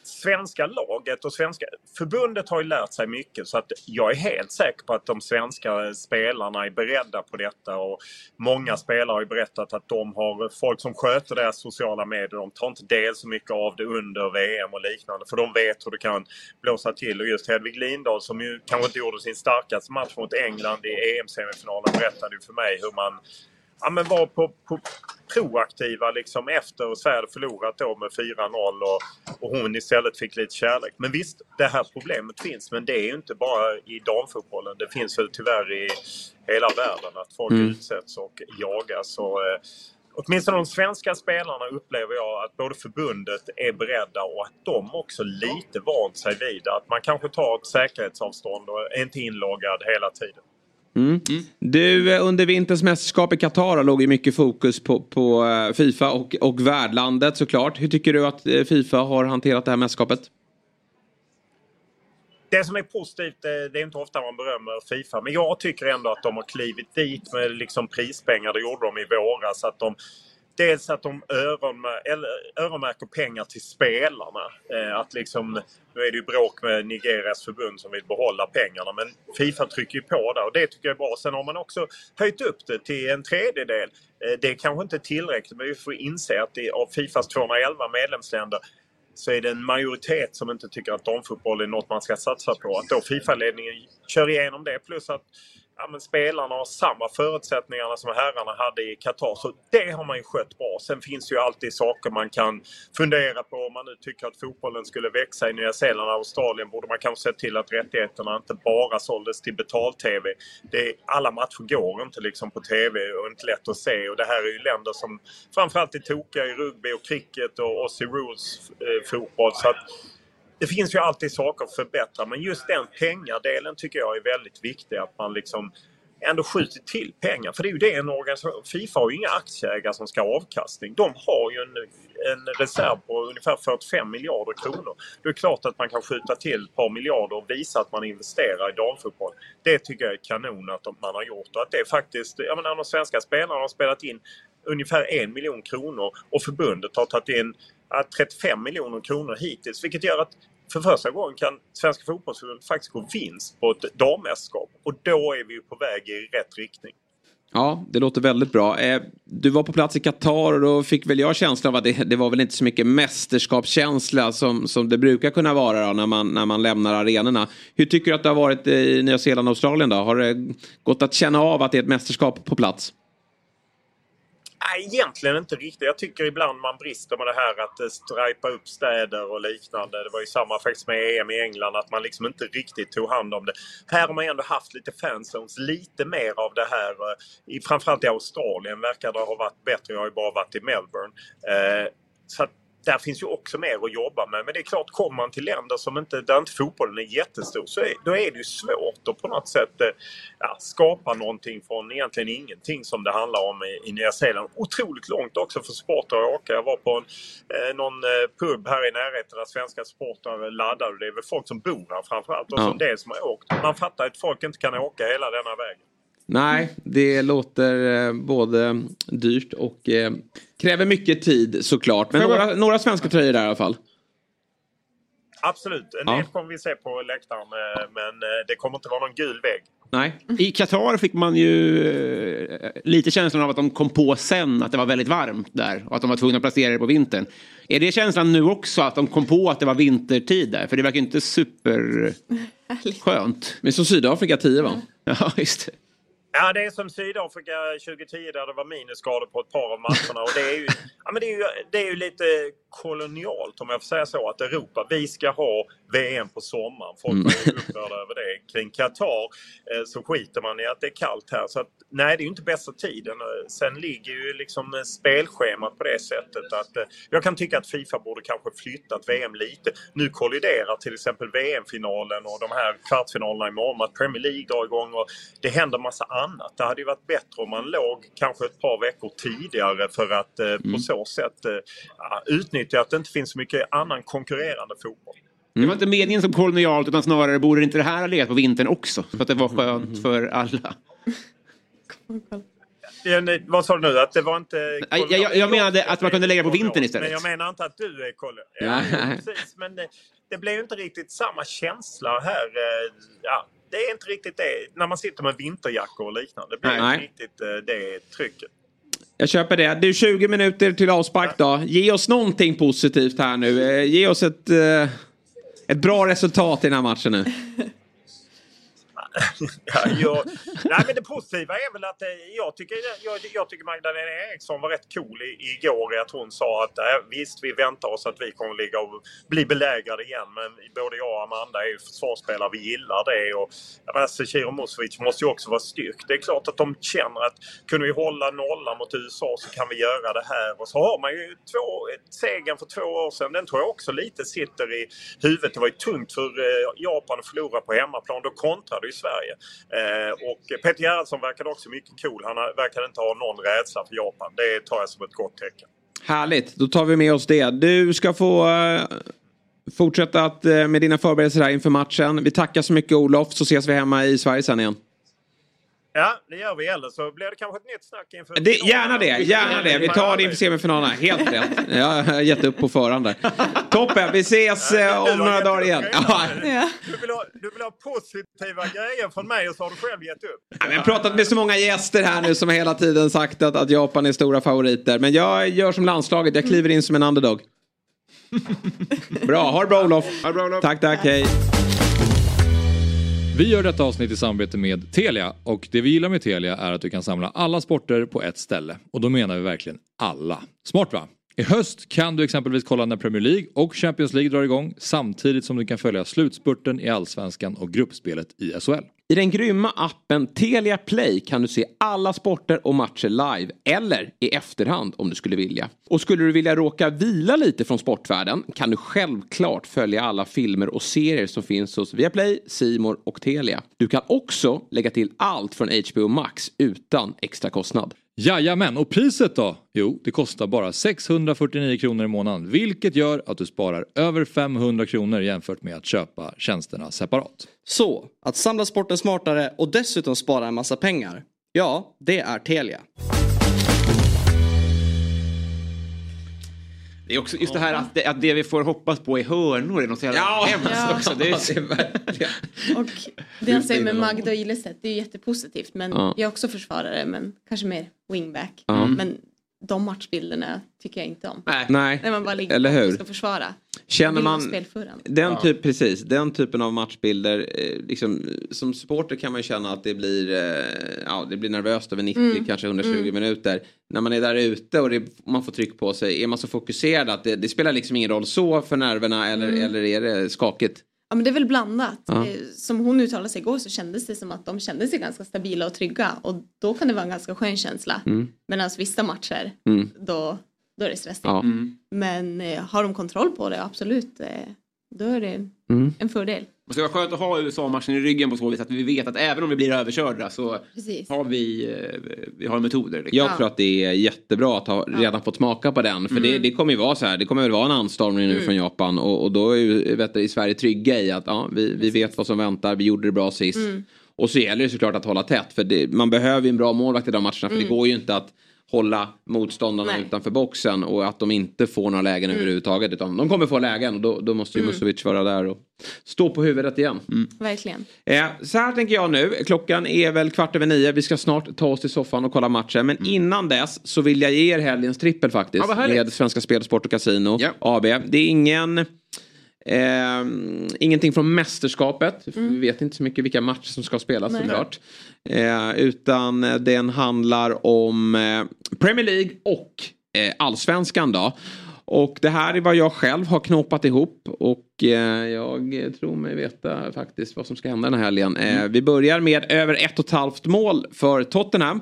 svenska laget och svenska förbundet har ju lärt sig mycket så att jag är helt säker på att de svenska spelarna är beredda på detta och många spelare har ju berättat att de har folk som sköter deras sociala medier. De tar inte del så mycket av det under VM och liknande för de vet hur det kan blåsa till och just Hedvig Lindahl som ju kanske inte gjorde sin starkaste match mot England i EM-semifinalen berättade ju för mig hur man ja, men var på, på proaktiva liksom efter Sverige förlorat då med 4-0 och, och hon istället fick lite kärlek. Men visst, det här problemet finns men det är ju inte bara i damfotbollen. Det finns väl tyvärr i hela världen att folk mm. utsätts och jagas. Och, eh, Åtminstone de svenska spelarna upplever jag att både förbundet är beredda och att de också lite vant sig vid att man kanske tar ett säkerhetsavstånd och är inte inloggad hela tiden. Mm. Mm. Du, eh, under vinterns mästerskap i Qatar låg ju mycket fokus på, på eh, Fifa och, och värdlandet såklart. Hur tycker du att eh, Fifa har hanterat det här mästerskapet? Det som är positivt, det är inte ofta man berömmer Fifa, men jag tycker ändå att de har klivit dit med liksom prispengar. Det gjorde de i våras. Att de dels att de öronmärker pengar till spelarna. Eh, att liksom, nu är det ju bråk med Nigerias förbund som vill behålla pengarna men Fifa trycker ju på där och det tycker jag är bra. Sen har man också höjt upp det till en tredjedel. Eh, det är kanske inte tillräckligt men vi får inse att det, av Fifas 211 medlemsländer så är det en majoritet som inte tycker att damfotboll är något man ska satsa på. Att då Fifa-ledningen kör igenom det plus att ja, men spelarna har samma förutsättningar som herrarna hade i Qatar. Så det har man ju skött bra. Sen finns det ju alltid saker man kan fundera på. Om man nu tycker att fotbollen skulle växa i Nya Zeeland och Australien borde man kanske se till att rättigheterna inte bara såldes till betal-TV. Alla matcher går inte liksom på TV och inte lätt att se. Och det här är ju länder som framförallt är tokiga i rugby och cricket och Aussie Rules eh, fotboll. Så att, det finns ju alltid saker att förbättra men just den pengadelen tycker jag är väldigt viktig. Att man liksom ändå skjuter till pengar. För det är ju det en organisation... Fifa har ju inga aktieägare som ska ha avkastning. De har ju en, en reserv på ungefär 45 miljarder kronor. Det är klart att man kan skjuta till ett par miljarder och visa att man investerar i damfotboll. Det tycker jag är kanon att man har gjort. Och att det faktiskt... Jag menar, de svenska spelarna har spelat in ungefär en miljon kronor och förbundet har tagit in 35 miljoner kronor hittills. Vilket gör att för första gången kan Svenska fotbollsförbundet faktiskt gå vinst på ett dammästerskap. Och då är vi ju på väg i rätt riktning. Ja, det låter väldigt bra. Eh, du var på plats i Qatar och då fick väl jag känslan av att det, det var väl inte så mycket mästerskapskänsla som, som det brukar kunna vara då, när, man, när man lämnar arenorna. Hur tycker du att det har varit i Nya Zeeland och Australien då? Har det gått att känna av att det är ett mästerskap på plats? Nej, egentligen inte riktigt. Jag tycker ibland man brister med det här att eh, stripa upp städer och liknande. Det var ju samma faktiskt med EM i England, att man liksom inte riktigt tog hand om det. Här har man ändå haft lite fanzones, lite mer av det här. Eh, framförallt i Australien verkar det ha varit bättre. Jag har ju bara varit i Melbourne. Eh, så att där finns ju också mer att jobba med. Men det är klart, kommer man till länder som inte, där inte fotbollen är jättestor så är, då är det ju svårt att på något sätt eh, ja, skapa någonting från egentligen ingenting som det handlar om i, i Nya Zeeland. Otroligt långt också för supportrar att åka. Jag var på en, eh, någon eh, pub här i närheten där svenska supportrar laddar. Det är väl folk som bor här framförallt och ja. som det som har åkt. Man fattar att folk inte kan åka hela denna vägen. Nej, det låter eh, både dyrt och eh, kräver mycket tid såklart. Men några, några svenska tröjor där i alla fall. Absolut, en del ja. kommer vi se på läktaren men det kommer inte vara någon gul vägg. Nej. I Qatar fick man ju lite känslan av att de kom på sen att det var väldigt varmt där och att de var tvungna att placera det på vintern. Är det känslan nu också att de kom på att det var vintertid där? För det verkar inte superskönt. Men som Sydafrika 10 va? Ja, just det. Ja, det är som Sydafrika 2010 där det var minusgrader på ett par av matcherna. Och det är ju, ja, men det är ju, det är ju lite kolonialt om jag får säga så. Att Europa, vi ska ha VM på sommaren. Folk mm. är upprörda över det. Kring Qatar eh, så skiter man i att det är kallt här. Så att, nej, det är ju inte bästa tiden. Sen ligger ju liksom spelschemat på det sättet att eh, jag kan tycka att Fifa borde kanske flyttat VM lite. Nu kolliderar till exempel VM-finalen och de här kvartsfinalerna imorgon att Premier League drar igång och det händer massa annat. Det hade ju varit bättre om man låg kanske ett par veckor tidigare för att eh, på mm. så sätt eh, utnyttja att det inte finns så mycket annan konkurrerande fotboll. Mm. Det var inte meningen som kolonialt utan snarare borde inte det här ha legat på vintern också? Så att det var skönt mm. för alla. Vad sa du nu? Att det var inte... Jag, jag, jag menade att man kunde lägga på vintern istället. Men jag menar inte att du är kolonial. Ja, precis, men det, det blev inte riktigt samma känsla här. Eh, ja, det är inte riktigt det. När man sitter med vinterjackor och liknande. Det blir Nej. inte riktigt eh, det trycket. Jag köper det. Du, 20 minuter till avspark då. Ge oss någonting positivt här nu. Eh, ge oss ett, eh, ett bra resultat i den här matchen nu. ja, jag, nej, men det positiva är väl att eh, jag tycker, jag, jag tycker Magdalena Eriksson var rätt cool i, igår i att hon sa att äh, visst, vi väntar oss att vi kommer ligga och bli belägrade igen. Men både jag och Amanda är ju försvarsspelare, vi gillar det. Och, Ciro alltså, Musovic måste ju också vara styrkt. Det är klart att de känner att kunde vi hålla nollan mot USA så kan vi göra det här. Och så har man ju två, segern för två år sedan. Den tror jag också lite sitter i huvudet. Det var ju tungt för eh, Japan att förlora på hemmaplan. Då kontrade ju Sverige. Eh, och Peter Gerhardsson verkade också mycket cool. Han verkade inte ha någon rädsla för Japan. Det tar jag som ett gott tecken. Härligt, då tar vi med oss det. Du ska få eh, fortsätta att, eh, med dina förberedelser här inför matchen. Vi tackar så mycket Olof så ses vi hemma i Sverige sen igen. Ja, det gör vi. Eller så blir det kanske ett nytt snack inför... Det, gärna det, gärna det. Vi tar det inför semifinalerna. Helt rätt. Jag har gett upp på förhand där. Toppen, vi ses ja, om några dagar igen. Ja. Du, vill ha, du vill ha positiva grejer från mig och så har du själv gett upp. Ja, jag har pratat med så många gäster här nu som hela tiden sagt att, att Japan är stora favoriter. Men jag gör som landslaget, jag kliver in som en underdog. Bra, ha det bra Olof. Ha det bra, Olof. Tack, tack, hej. Vi gör detta avsnitt i samarbete med Telia och det vi gillar med Telia är att du kan samla alla sporter på ett ställe. Och då menar vi verkligen alla. Smart va? I höst kan du exempelvis kolla när Premier League och Champions League drar igång samtidigt som du kan följa slutspurten i Allsvenskan och gruppspelet i SHL. I den grymma appen Telia Play kan du se alla sporter och matcher live eller i efterhand om du skulle vilja. Och skulle du vilja råka vila lite från sportvärlden kan du självklart följa alla filmer och serier som finns hos Viaplay, Simor och Telia. Du kan också lägga till allt från HBO Max utan extra kostnad. Jajamän, och priset då? Jo, det kostar bara 649 kronor i månaden, vilket gör att du sparar över 500 kronor jämfört med att köpa tjänsterna separat. Så, att samla sporten smartare och dessutom spara en massa pengar, ja, det är Telia. Det är också just det här att det, att det vi får hoppas på är hörnor är något så jävla ja, hemskt ja. också. Det är, och det han säger med Magda och Ilestedt, det är jättepositivt. Men ja. jag är också försvarare, men kanske mer wingback. Mm. Men de matchbilderna tycker jag inte om. Nej, När man bara ligger eller hur? och ska försvara. Känner man den, typ, precis, den typen av matchbilder, eh, liksom, som supporter kan man ju känna att det blir, eh, ja, det blir nervöst över 90, mm. kanske 120 mm. minuter. När man är där ute och det, man får tryck på sig, är man så fokuserad att det, det spelar liksom ingen roll så för nerverna eller, mm. eller är det skakigt? Ja men det är väl blandat. Ja. Eh, som hon uttalade sig igår så kändes det som att de kände sig ganska stabila och trygga och då kan det vara en ganska skön känsla. Mm. Medan vissa matcher mm. då, då är det stressigt. Ja. Mm. Men eh, har de kontroll på det, absolut, eh, då är det mm. en fördel. Det ska vara skönt att ha USA-matchen i ryggen på så vis att vi vet att även om vi blir överkörda så Precis. har vi, vi har metoder. Liksom. Jag ja. tror att det är jättebra att ha redan ja. fått smaka på den. För mm. det, det kommer ju vara så här, det kommer väl vara en anstormning nu mm. från Japan och, och då är ju vet i Sverige trygga i att ja, vi, vi vet vad som väntar, vi gjorde det bra sist. Mm. Och så gäller det såklart att hålla tätt för det, man behöver ju en bra målvakt i de matcherna för det mm. går ju inte att hålla motståndarna Nej. utanför boxen och att de inte får några lägen mm. överhuvudtaget. Utan de kommer få lägen och då, då måste ju mm. Musovic vara där och stå på huvudet igen. Mm. Verkligen. Eh, så här tänker jag nu. Klockan är väl kvart över nio. Vi ska snart ta oss till soffan och kolla matchen. Men mm. innan dess så vill jag ge er helgens trippel faktiskt. Ja, med Svenska Spel, Sport och Casino ja. AB. Det är ingen... Eh, ingenting från mästerskapet. Mm. Vi vet inte så mycket vilka matcher som ska spelas Nej. såklart. Eh, utan den handlar om eh, Premier League och eh, allsvenskan då. Och det här är vad jag själv har knåpat ihop och eh, jag tror mig veta faktiskt vad som ska hända den här helgen. Eh, mm. Vi börjar med över ett och ett halvt mål för Tottenham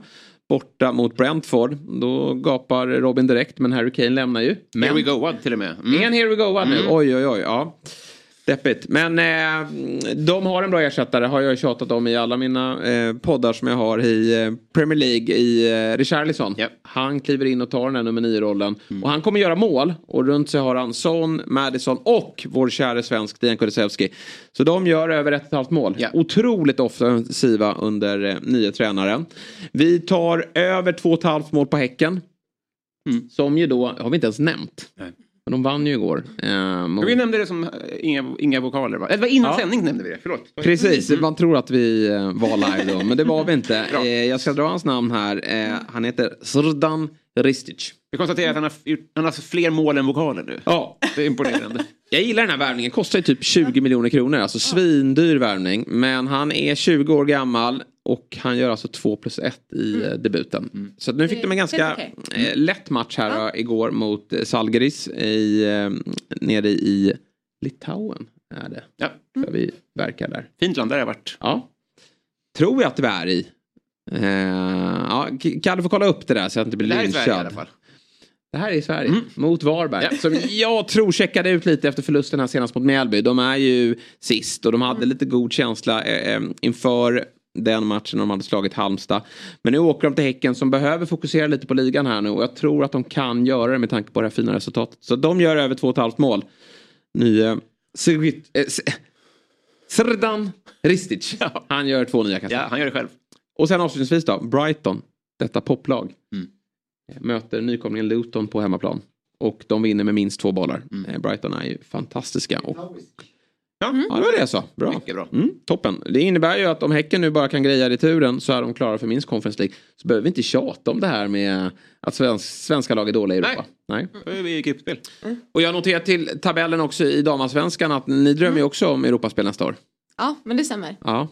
borta mot Brentford. Då gapar Robin direkt men Harry Kane lämnar ju. Men... Here we go till och med. Mm. En here we go nu. Mm. Oj oj oj. Ja. Deppigt. Men eh, de har en bra ersättare har jag tjatat om i alla mina eh, poddar som jag har i eh, Premier League i eh, Richarlison. Yep. Han kliver in och tar den här nummer 9-rollen. Mm. Och han kommer göra mål. Och runt sig har han Son, Madison och vår käre svensk Dejan Kulusevski. Så de gör över ett och ett halvt mål. Yeah. Otroligt offensiva under eh, nya tränaren. Vi tar över två och ett halvt mål på Häcken. Mm. Som ju då, har vi inte ens nämnt. Nej. Men de vann ju igår. Eh, mot... Vi nämnde det som eh, inga, inga vokaler va? Eller innan ja. sändning nämnde vi det, förlåt. Precis, mm. man tror att vi eh, var live då. Men det var vi inte. eh, jag ska dra hans namn här. Eh, han heter Srdan Ristic. Vi konstaterar att han har, han har fler mål än vokaler nu. Ja. Det är imponerande. Jag gillar den här värvningen. Kostar ju typ 20 miljoner kronor. Alltså svindyr värvning. Men han är 20 år gammal. Och han gör alltså 2 plus 1 i mm. Eh, debuten. Mm. Så nu fick de en ganska okay. eh, lätt match här ja. igår mot eh, Salgeris i, eh, nere i Litauen. Är det. Ja. Mm. vi verkar där. Fint land, där har jag varit. Ja. Tror jag att vi är i. Eh, ja, Kalle får kolla upp det där så jag inte blir lynchad. Det här är Sverige i alla fall. Det här är i Sverige, mm. mot Varberg. Ja. Som jag tror checkade ut lite efter förlusten här senast mot Mjällby. De är ju sist och de hade mm. lite god känsla eh, inför den matchen de hade slagit Halmstad. Men nu åker de till Häcken som behöver fokusera lite på ligan här nu och jag tror att de kan göra det med tanke på det här fina resultatet. Så de gör över två och ett halvt mål. Nye eh, Srdan Ristic. Han gör två nya kast. Ja, han gör det själv. Och sen avslutningsvis då, Brighton, detta poplag. Mm. Möter nykomlingen Luton på hemmaplan. Och de vinner med minst två bollar. Mm. Eh, Brighton är ju fantastiska. Och Ja, mm. ja det var det jag sa. Bra. Mycket bra. Mm, toppen. Det innebär ju att om Häcken nu bara kan greja returen så är de klara för minst Conference League. Så behöver vi inte tjata om det här med att svensk, svenska lag är dåliga i Europa. Nej. Nej. Då är vi i gruppspel. Mm. Och jag noterar till tabellen också i damallsvenskan att ni drömmer ju mm. också om Europaspel nästa år. Ja, men det stämmer. Ja.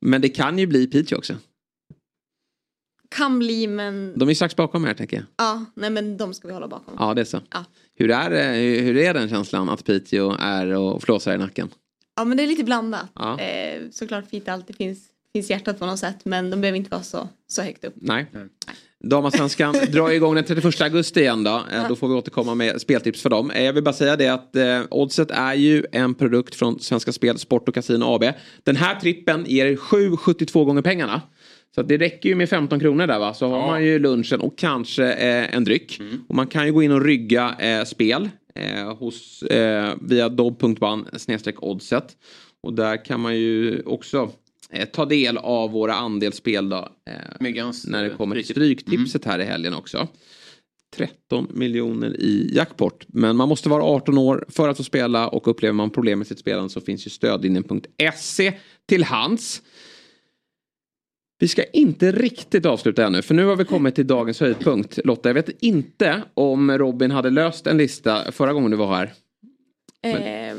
Men det kan ju bli Piteå också. Kan bli men... De är strax bakom här tänker jag. Ja, nej men de ska vi hålla bakom. Ja, det är så. Ja. Hur, är, hur är den känslan att Piteå är och flåsar i nacken? Ja men det är lite blandat. Ja. Eh, såklart fint alltid finns, finns hjärtat på något sätt men de behöver inte vara så, så högt upp. Nej. Nej. Damasvenskan drar igång den 31 augusti igen då. Eh, då får vi återkomma med speltips för dem. Eh, jag vill bara säga det att eh, Oddset är ju en produkt från Svenska Spel, Sport och Casino AB. Den här trippen ger 7,72 gånger pengarna. Så det räcker ju med 15 kronor där va. Så ja. har man ju lunchen och kanske eh, en dryck. Mm. Och man kan ju gå in och rygga eh, spel eh, hos, eh, via dobb.ban oddset. Och där kan man ju också eh, ta del av våra andelsspel då. Eh, när det kommer till stryktipset här i helgen också. 13 miljoner i jackpot. Men man måste vara 18 år för att få spela och upplever man problem med sitt spelande så finns ju stödlinjen.se till hands. Vi ska inte riktigt avsluta ännu för nu har vi kommit till dagens höjdpunkt. Lotta, jag vet inte om Robin hade löst en lista förra gången du var här. Eh,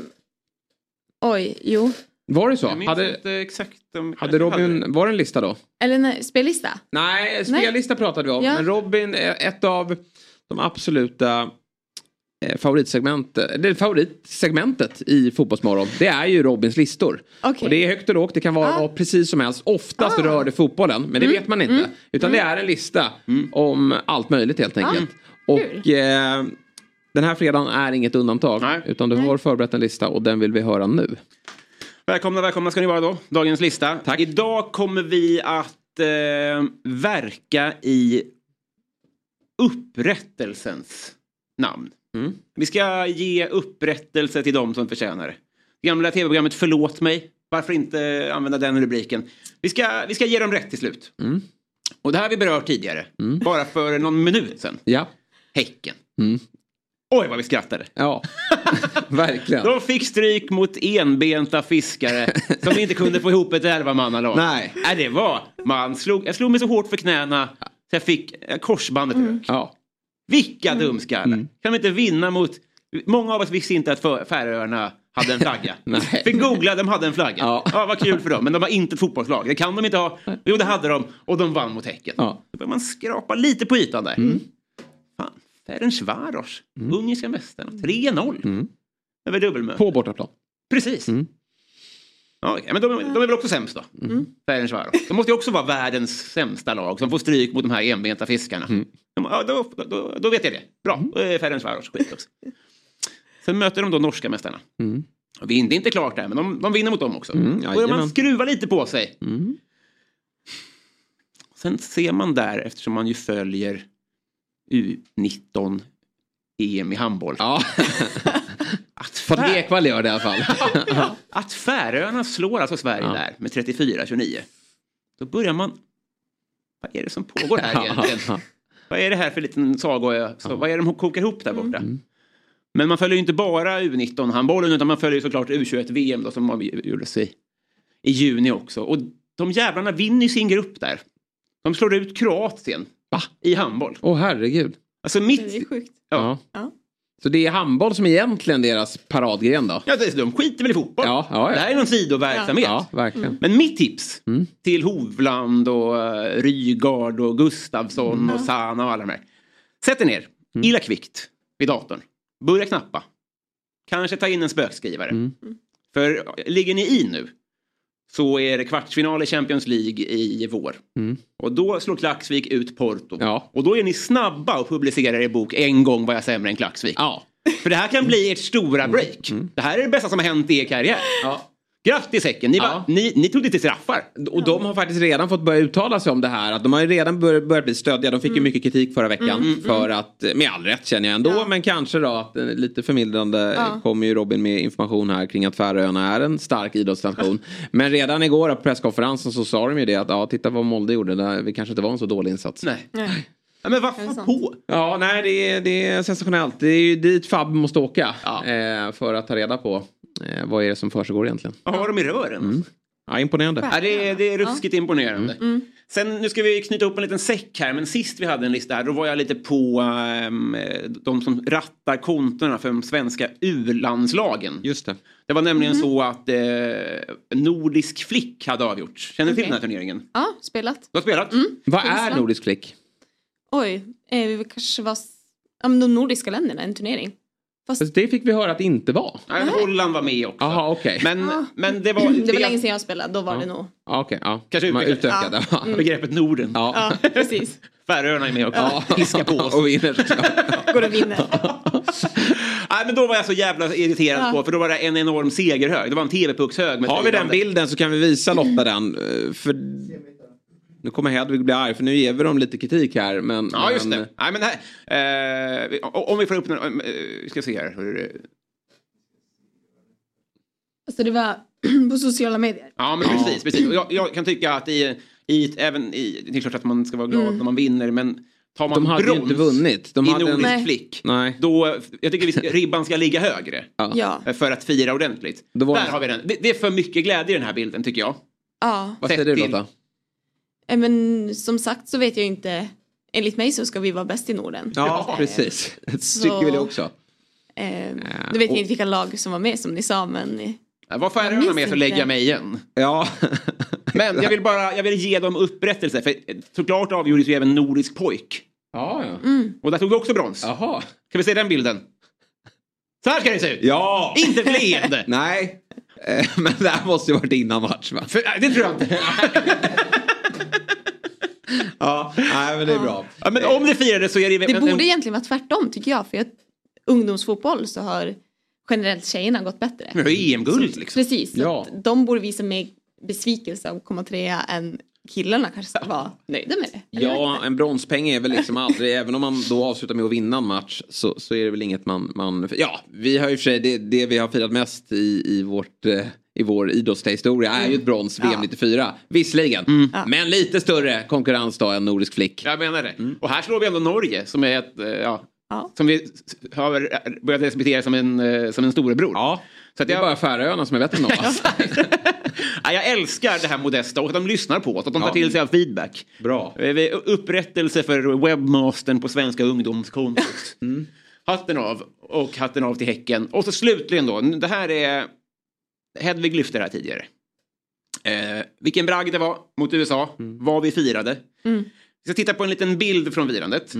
oj, jo. Var det så? Jag minns hade, inte exakt. Om, hade Robin, hade... var det en lista då? Eller nej, spellista? Nej, spellista nej. pratade vi om. Ja. Men Robin, ett av de absoluta favoritsegmentet, det favoritsegmentet i Fotbollsmorgon det är ju Robins listor. Okay. Och det är högt och lågt, det kan vara ah. precis som helst. Oftast ah. rör det fotbollen, men det mm. vet man inte. Mm. Utan mm. det är en lista mm. om allt möjligt helt enkelt. Ah. Och eh, den här fredagen är inget undantag. Nej. Utan du har förberett en lista och den vill vi höra nu. Välkomna, välkomna ska ni vara då. Dagens lista. Tack. Idag kommer vi att eh, verka i upprättelsens namn. Mm. Vi ska ge upprättelse till dem som förtjänar det. Gamla tv-programmet Förlåt mig. Varför inte använda den rubriken? Vi ska, vi ska ge dem rätt till slut. Mm. Och det här har vi berört tidigare. Bara för någon minut sedan. Ja. Häcken. Mm. Oj vad vi skrattade. Ja, verkligen. De fick stryk mot enbenta fiskare som inte kunde få ihop ett elvamannalag. Nej. Nej, det var... Man slog, jag slog mig så hårt för knäna så jag fick korsbandet rök. Ja. Vilka dumskallar. Kan de inte vinna mot... Många av oss visste inte att Fär- Färöarna hade en flagga. Nej. Fick googla, de hade en flagga. Ja. Ja. vad kul för dem. Men de var inte ett fotbollslag. Det kan de inte ha. Jo, det hade de. Och de vann mot Häcken. Ja. Då börjar man skrapa lite på ytan där. Fan, Ferencvaros, ungerska mästarna. 3-0. Över dubbelmöte. På bortaplan. Precis. Mm. Ja, men de, de är väl också sämst då? Mm. Ferencvaros. De måste ju också vara världens sämsta lag som får stryk mot de här enbenta fiskarna. De, ja, då, då, då vet jag det. Bra, då är Ferencvaros skit också. Sen möter de då norska mästarna. Mm. Och vi är inte, inte klart där, men de, de vinner mot dem också. Mm, Då börjar man skruva lite på sig. Mm. Sen ser man där, eftersom man ju följer U19 EM i handboll. Ja. Att Patrik Fär- Ekwall gör det i alla fall. Att Färöarna slår alltså Sverige Ja. där med 34-29. Då börjar man... Vad är det som pågår här egentligen? Vad är det här för liten sagoö? Så Vad är det de kokar ihop där borta? Mm. Men man följer ju inte bara U19-handbollen utan man följer ju såklart U21-VM då, som gjordes i, i juni också. Och de jävlarna vinner ju sin grupp där. De slår ut Kroatien Va? i handboll. Åh herregud. Alltså Det mitt... är sjukt. Ja. Ja. Så det är handboll som är egentligen deras paradgren då? Ja, det- de skiter väl i fotboll. Ja, ja, ja. Det här är någon sidoverksamhet. Ja, verkligen. Men mitt tips Mm. till Hovland och uh, Rygaard och Gustavsson och Sana och alla de här. Sätt er ner, Mm. illa kvickt vid datorn. Börja knappa. Kanske ta in en spökskrivare. Mm. För ligger ni i nu så är det kvartsfinal i Champions League i vår. Mm. Och då slår Klaxvik ut Porto. Ja. Och då är ni snabba att publicera er bok En gång var jag sämre än Klaxvik. Ja. För det här kan bli ert stora break. Det här är det bästa som har hänt i er karriär. Grattis Häcken, ni, Ja. ni, ni tog det till straffar. Och de har faktiskt redan fått börja uttala sig om det här. Att de har ju redan bör, börjat bli stöddiga. De fick ju mycket kritik förra veckan. För att, med all rätt känner jag ändå. Men kanske då att eh, lite förmildrande Ja. kommer ju Robin med information här kring att Färöarna är en stark idrottsnation. men redan igår på presskonferensen så sa de ju det att ja, titta vad Molde gjorde. Där, det kanske inte var en så dålig insats. Nej. Nej. Ja, men sant? på? Ja, nej det är, det är sensationellt. Det är ju dit FAB måste åka. Eh, för att ta reda på eh, vad är det som försiggår egentligen. Vad har de i rören? Ja, imponerande. Ja, det, är, det är ruskigt imponerande. Mm. Sen nu ska vi knyta upp en liten säck här. Men sist vi hade en lista här då var jag lite på ehm, de som rattar kontona för de svenska U-landslagen. Just det. Det var nämligen så att eh, Nordisk Flick hade avgjort. Känner du till Okej. den här turneringen? Ja, spelat. Du har spelat? Vad är. Nordisk Flick? Oj, eh, vi kanske var ja, men de nordiska länderna, en turnering. Fast Fast det fick vi höra att det inte var. Nej, Holland var med också. Jaha, okej. Men, Ja. men det var... det var länge sedan jag spelade, då var Ja. det nog. Ja, Okej, ja. Kanske Man utökat. utökade. Ja. Ja. Begreppet Norden. Ja. Precis. Färöarna är med också. Ja. Fiska på oss. Och vinner. Går och vinner. Nej, men då var jag så jävla irriterad på för då var det en enorm segerhög. Det var en TV-puckshög Har vi den bilden så kan vi visa Lotta den. eh, För nu kommer Hedvig bli arg för nu ger vi dem lite kritik här. Men, Ja, just det. Nej, men här, eh, om vi får upp den, eh, vi ska se här. Hur, Alltså det var på sociala medier. ja, men precis. precis. Jag, jag kan tycka att i, i, även i, det är klart att man ska vara glad när man vinner, men tar man De hade brons inte vunnit. De i hade en- Nordisk Nej. flick, Nej. då, jag tycker ska, ribban ska ligga högre. Ja. För att fira ordentligt. Där det- har vi den. Det, det är för mycket glädje i den här bilden tycker jag. Ja. Vad säger du Lotta? Eh, Men som sagt så vet jag inte. Enligt mig så ska vi vara bäst i Norden. Ja, Eh, precis. Det tycker vi det också. Eh, nu vet jag inte vilka lag som var med som ni sa men. eh, Var Färöarna med så lägger jag mig igen. Ja. Men jag vill bara jag vill ge dem upprättelse. För såklart avgjordes ju även Nordisk pojk. Ja, ja. Mm. Och där tog vi också brons. Jaha. Kan vi se den bilden? Så här ska det se ut. Ja! Inte ett leende. Nej. Eh, Men det här måste ju varit innan match va? För, det tror jag inte. Ja, nej men det är bra. Ja, men om det firades så är det... Det borde en- egentligen vara tvärtom tycker jag. För att ungdomsfotboll så har generellt tjejerna gått bättre. Vi har EM-guld liksom. Precis. Ja. de borde visa mer besvikelse av att komma trea än killarna kanske ska vara nöjda med det. Eller? Ja, en bronspeng är väl liksom aldrig, även om man då avslutar med att vinna en match så, så är det väl inget man, man ja, vi har ju för sig, det, det vi har firat mest i, i vårt, eh, i vår idrottshistoria är ju ett brons VM Ja. 94. Visserligen. Mm. Men lite större konkurrens då än Nordisk flick. Jag menar det. Och här slår vi ändå Norge som är ett, eh, ja, som vi har börjat respektera som en, eh, som en storebror. Ja. Så att Det är jag, bara Färöarna som är bättre än oss. ja, jag älskar det här modesta och att de lyssnar på oss, att de tar Ja. till sig av feedback. Bra. Eh, Upprättelse för webbmastern på Svenska ungdomskontot. Hatten av och hatten av till Häcken. Och så slutligen då, det här är... Hedvig lyfte det här tidigare. Eh, vilken bragd det var mot USA, vad vi firade. Mm. Vi ska titta på en liten bild från firandet.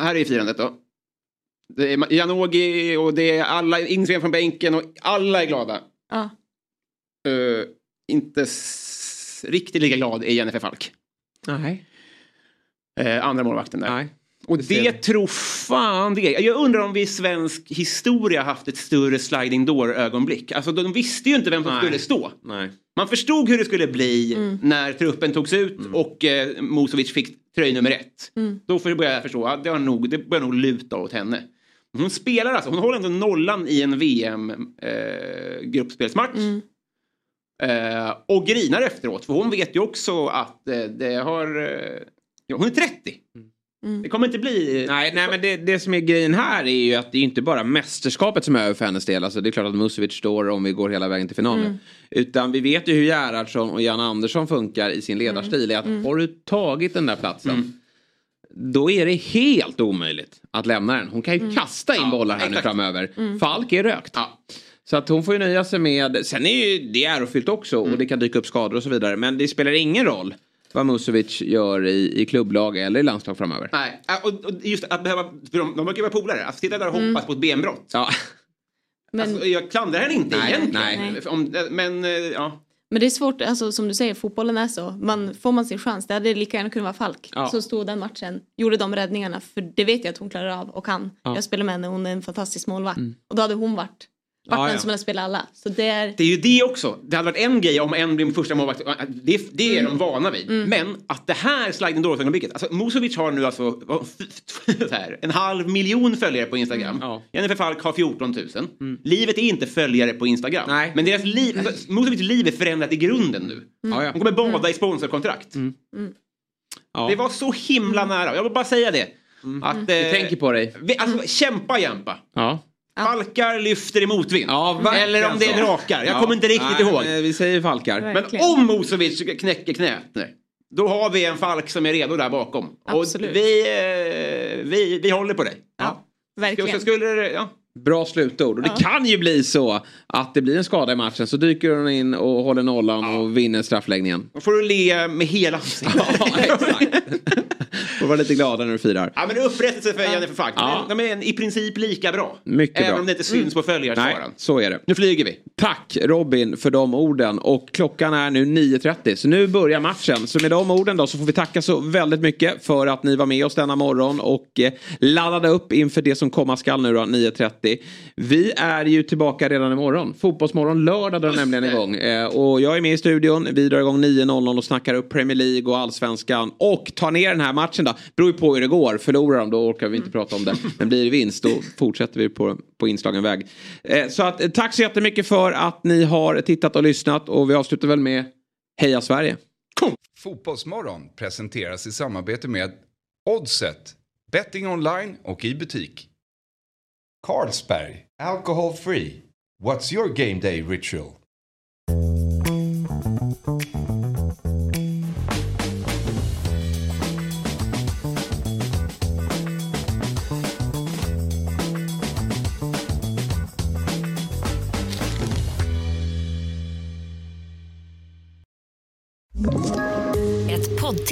Här är firandet då. Det är Janogy och det är alla inspelningar från bänken och alla är glada. Ja. Eh, inte riktigt lika glad är Jennifer Falk. Nej. Eh, andra målvakten där. Nej. Och det tror fan det. Jag undrar om vi i svensk historia haft ett större sliding door-ögonblick. Alltså de visste ju inte vem som Nej. skulle stå. Nej. Man förstod hur det skulle bli Mm. när truppen togs ut och eh, Mosovic fick tröj nummer ett. Mm. Då började jag förstå att det, har nog, det börjar nog luta åt henne. Hon spelar alltså, hon håller ändå nollan i en VM-gruppspelsmatch. Mm. Eh, och grinar efteråt, för hon vet ju också att eh, det har... Eh, ja, hon är 30. Mm. Det kommer inte bli... Nej, nej men det, det som är grejen här är ju att det är inte bara mästerskapet som är över för hennes del. Alltså, det är klart att Musovic står om vi går hela vägen till finalen. Mm. Utan vi vet ju hur Gerhardsson och Jan Andersson funkar i sin ledarstil. Är att Mm. Har du tagit den där platsen då är det helt omöjligt att lämna den. Hon kan ju Mm. kasta in bollar här nu exakt. framöver. Mm. Falk är rökt. Så att hon får ju nöja sig med, sen är ju det ärofyllt också och det kan dyka upp skador och så vidare. Men det spelar ingen roll vad Musovic gör i, i klubblag eller i landslag framöver. Nej, äh, och, och just att behöva... De, de brukar ju vara polare. Att sitta där och Mm. hoppas på ett benbrott. Ja. Men, Alltså, jag klandrar henne inte Nej, egentligen. nej. Om, men eh, ja. men det är svårt, alltså, som du säger, fotbollen är så. Man, får man sin chans, det hade lika gärna kunnat vara Falk Ja. som stod den matchen, gjorde de räddningarna, för det vet jag att hon klarar av och kan. Ja. Jag spelar med henne, hon är en fantastisk målvakt. Mm. Och då hade hon varit, varit Ja, ja. som hade spelat alla. Så det är... Det är ju det också. Det hade varit en grej om en blir första målvakt. Det, det är Mm. de vana vid. Men att det här sliding door-ögonblicket. Alltså Musovic har nu alltså här, en halv miljon följare på Instagram. Ja. Jennifer Falk har 14 000. Livet är inte följare på Instagram. Nej. Men deras liv, alltså, Musovics liv är förändrat i grunden nu. Ja, ja. Hon kommer bada i sponsorkontrakt. Ja. Det var så himla nära. Jag vill bara säga det. Att, Vi eh, tänker på dig. vi, alltså, kämpa Jampa. Ja. Falkar lyfter i motvind. Ja, Eller om det är drakar. Jag Ja. kommer inte riktigt Nej, ihåg. men Vi säger Falkar. Men om Mosovic knäcker knät, nej, då har vi en Falk som är redo där bakom. Absolut. Och vi, eh, vi, vi håller på dig. Ja, Så verkligen. skulle det, ja. Bra slutord. Och det Ja. kan ju bli så att det blir en skada i matchen så dyker hon in och håller nollan och vinner straffläggningen. Då får du le med hela ansiktet. Får vara lite glada när du firar. Ja men upprättelse för Jennifer Falk. Ja. De är i princip lika bra. Mycket Även bra. om det inte syns på Nej, följarskaran. så är det. Nu flyger vi. Tack Robin för de orden och klockan är nu 9.30 så nu börjar matchen. Så med de orden då så får vi tacka så väldigt mycket för att ni var med oss denna morgon och eh, laddade upp inför det som komma skall nu då 9.30. Vi är ju tillbaka redan imorgon. Fotbollsmorgon lördag drar nämligen igång. Eh, och jag är med i studion. Vi drar igång 9.00 och snackar upp Premier League och allsvenskan och tar ner den här matchen då. Beror ju på hur det går. Förlorar de då orkar vi inte prata om det. Men blir det vinst då fortsätter vi på, på inslagen väg. Eh, så att, eh, tack så jättemycket för att ni har tittat och lyssnat och vi avslutar väl med Heja Sverige. Fotbollsmorgon presenteras i samarbete med Oddset, betting online och i butik. Carlsberg, alcohol free. What's your game day ritual?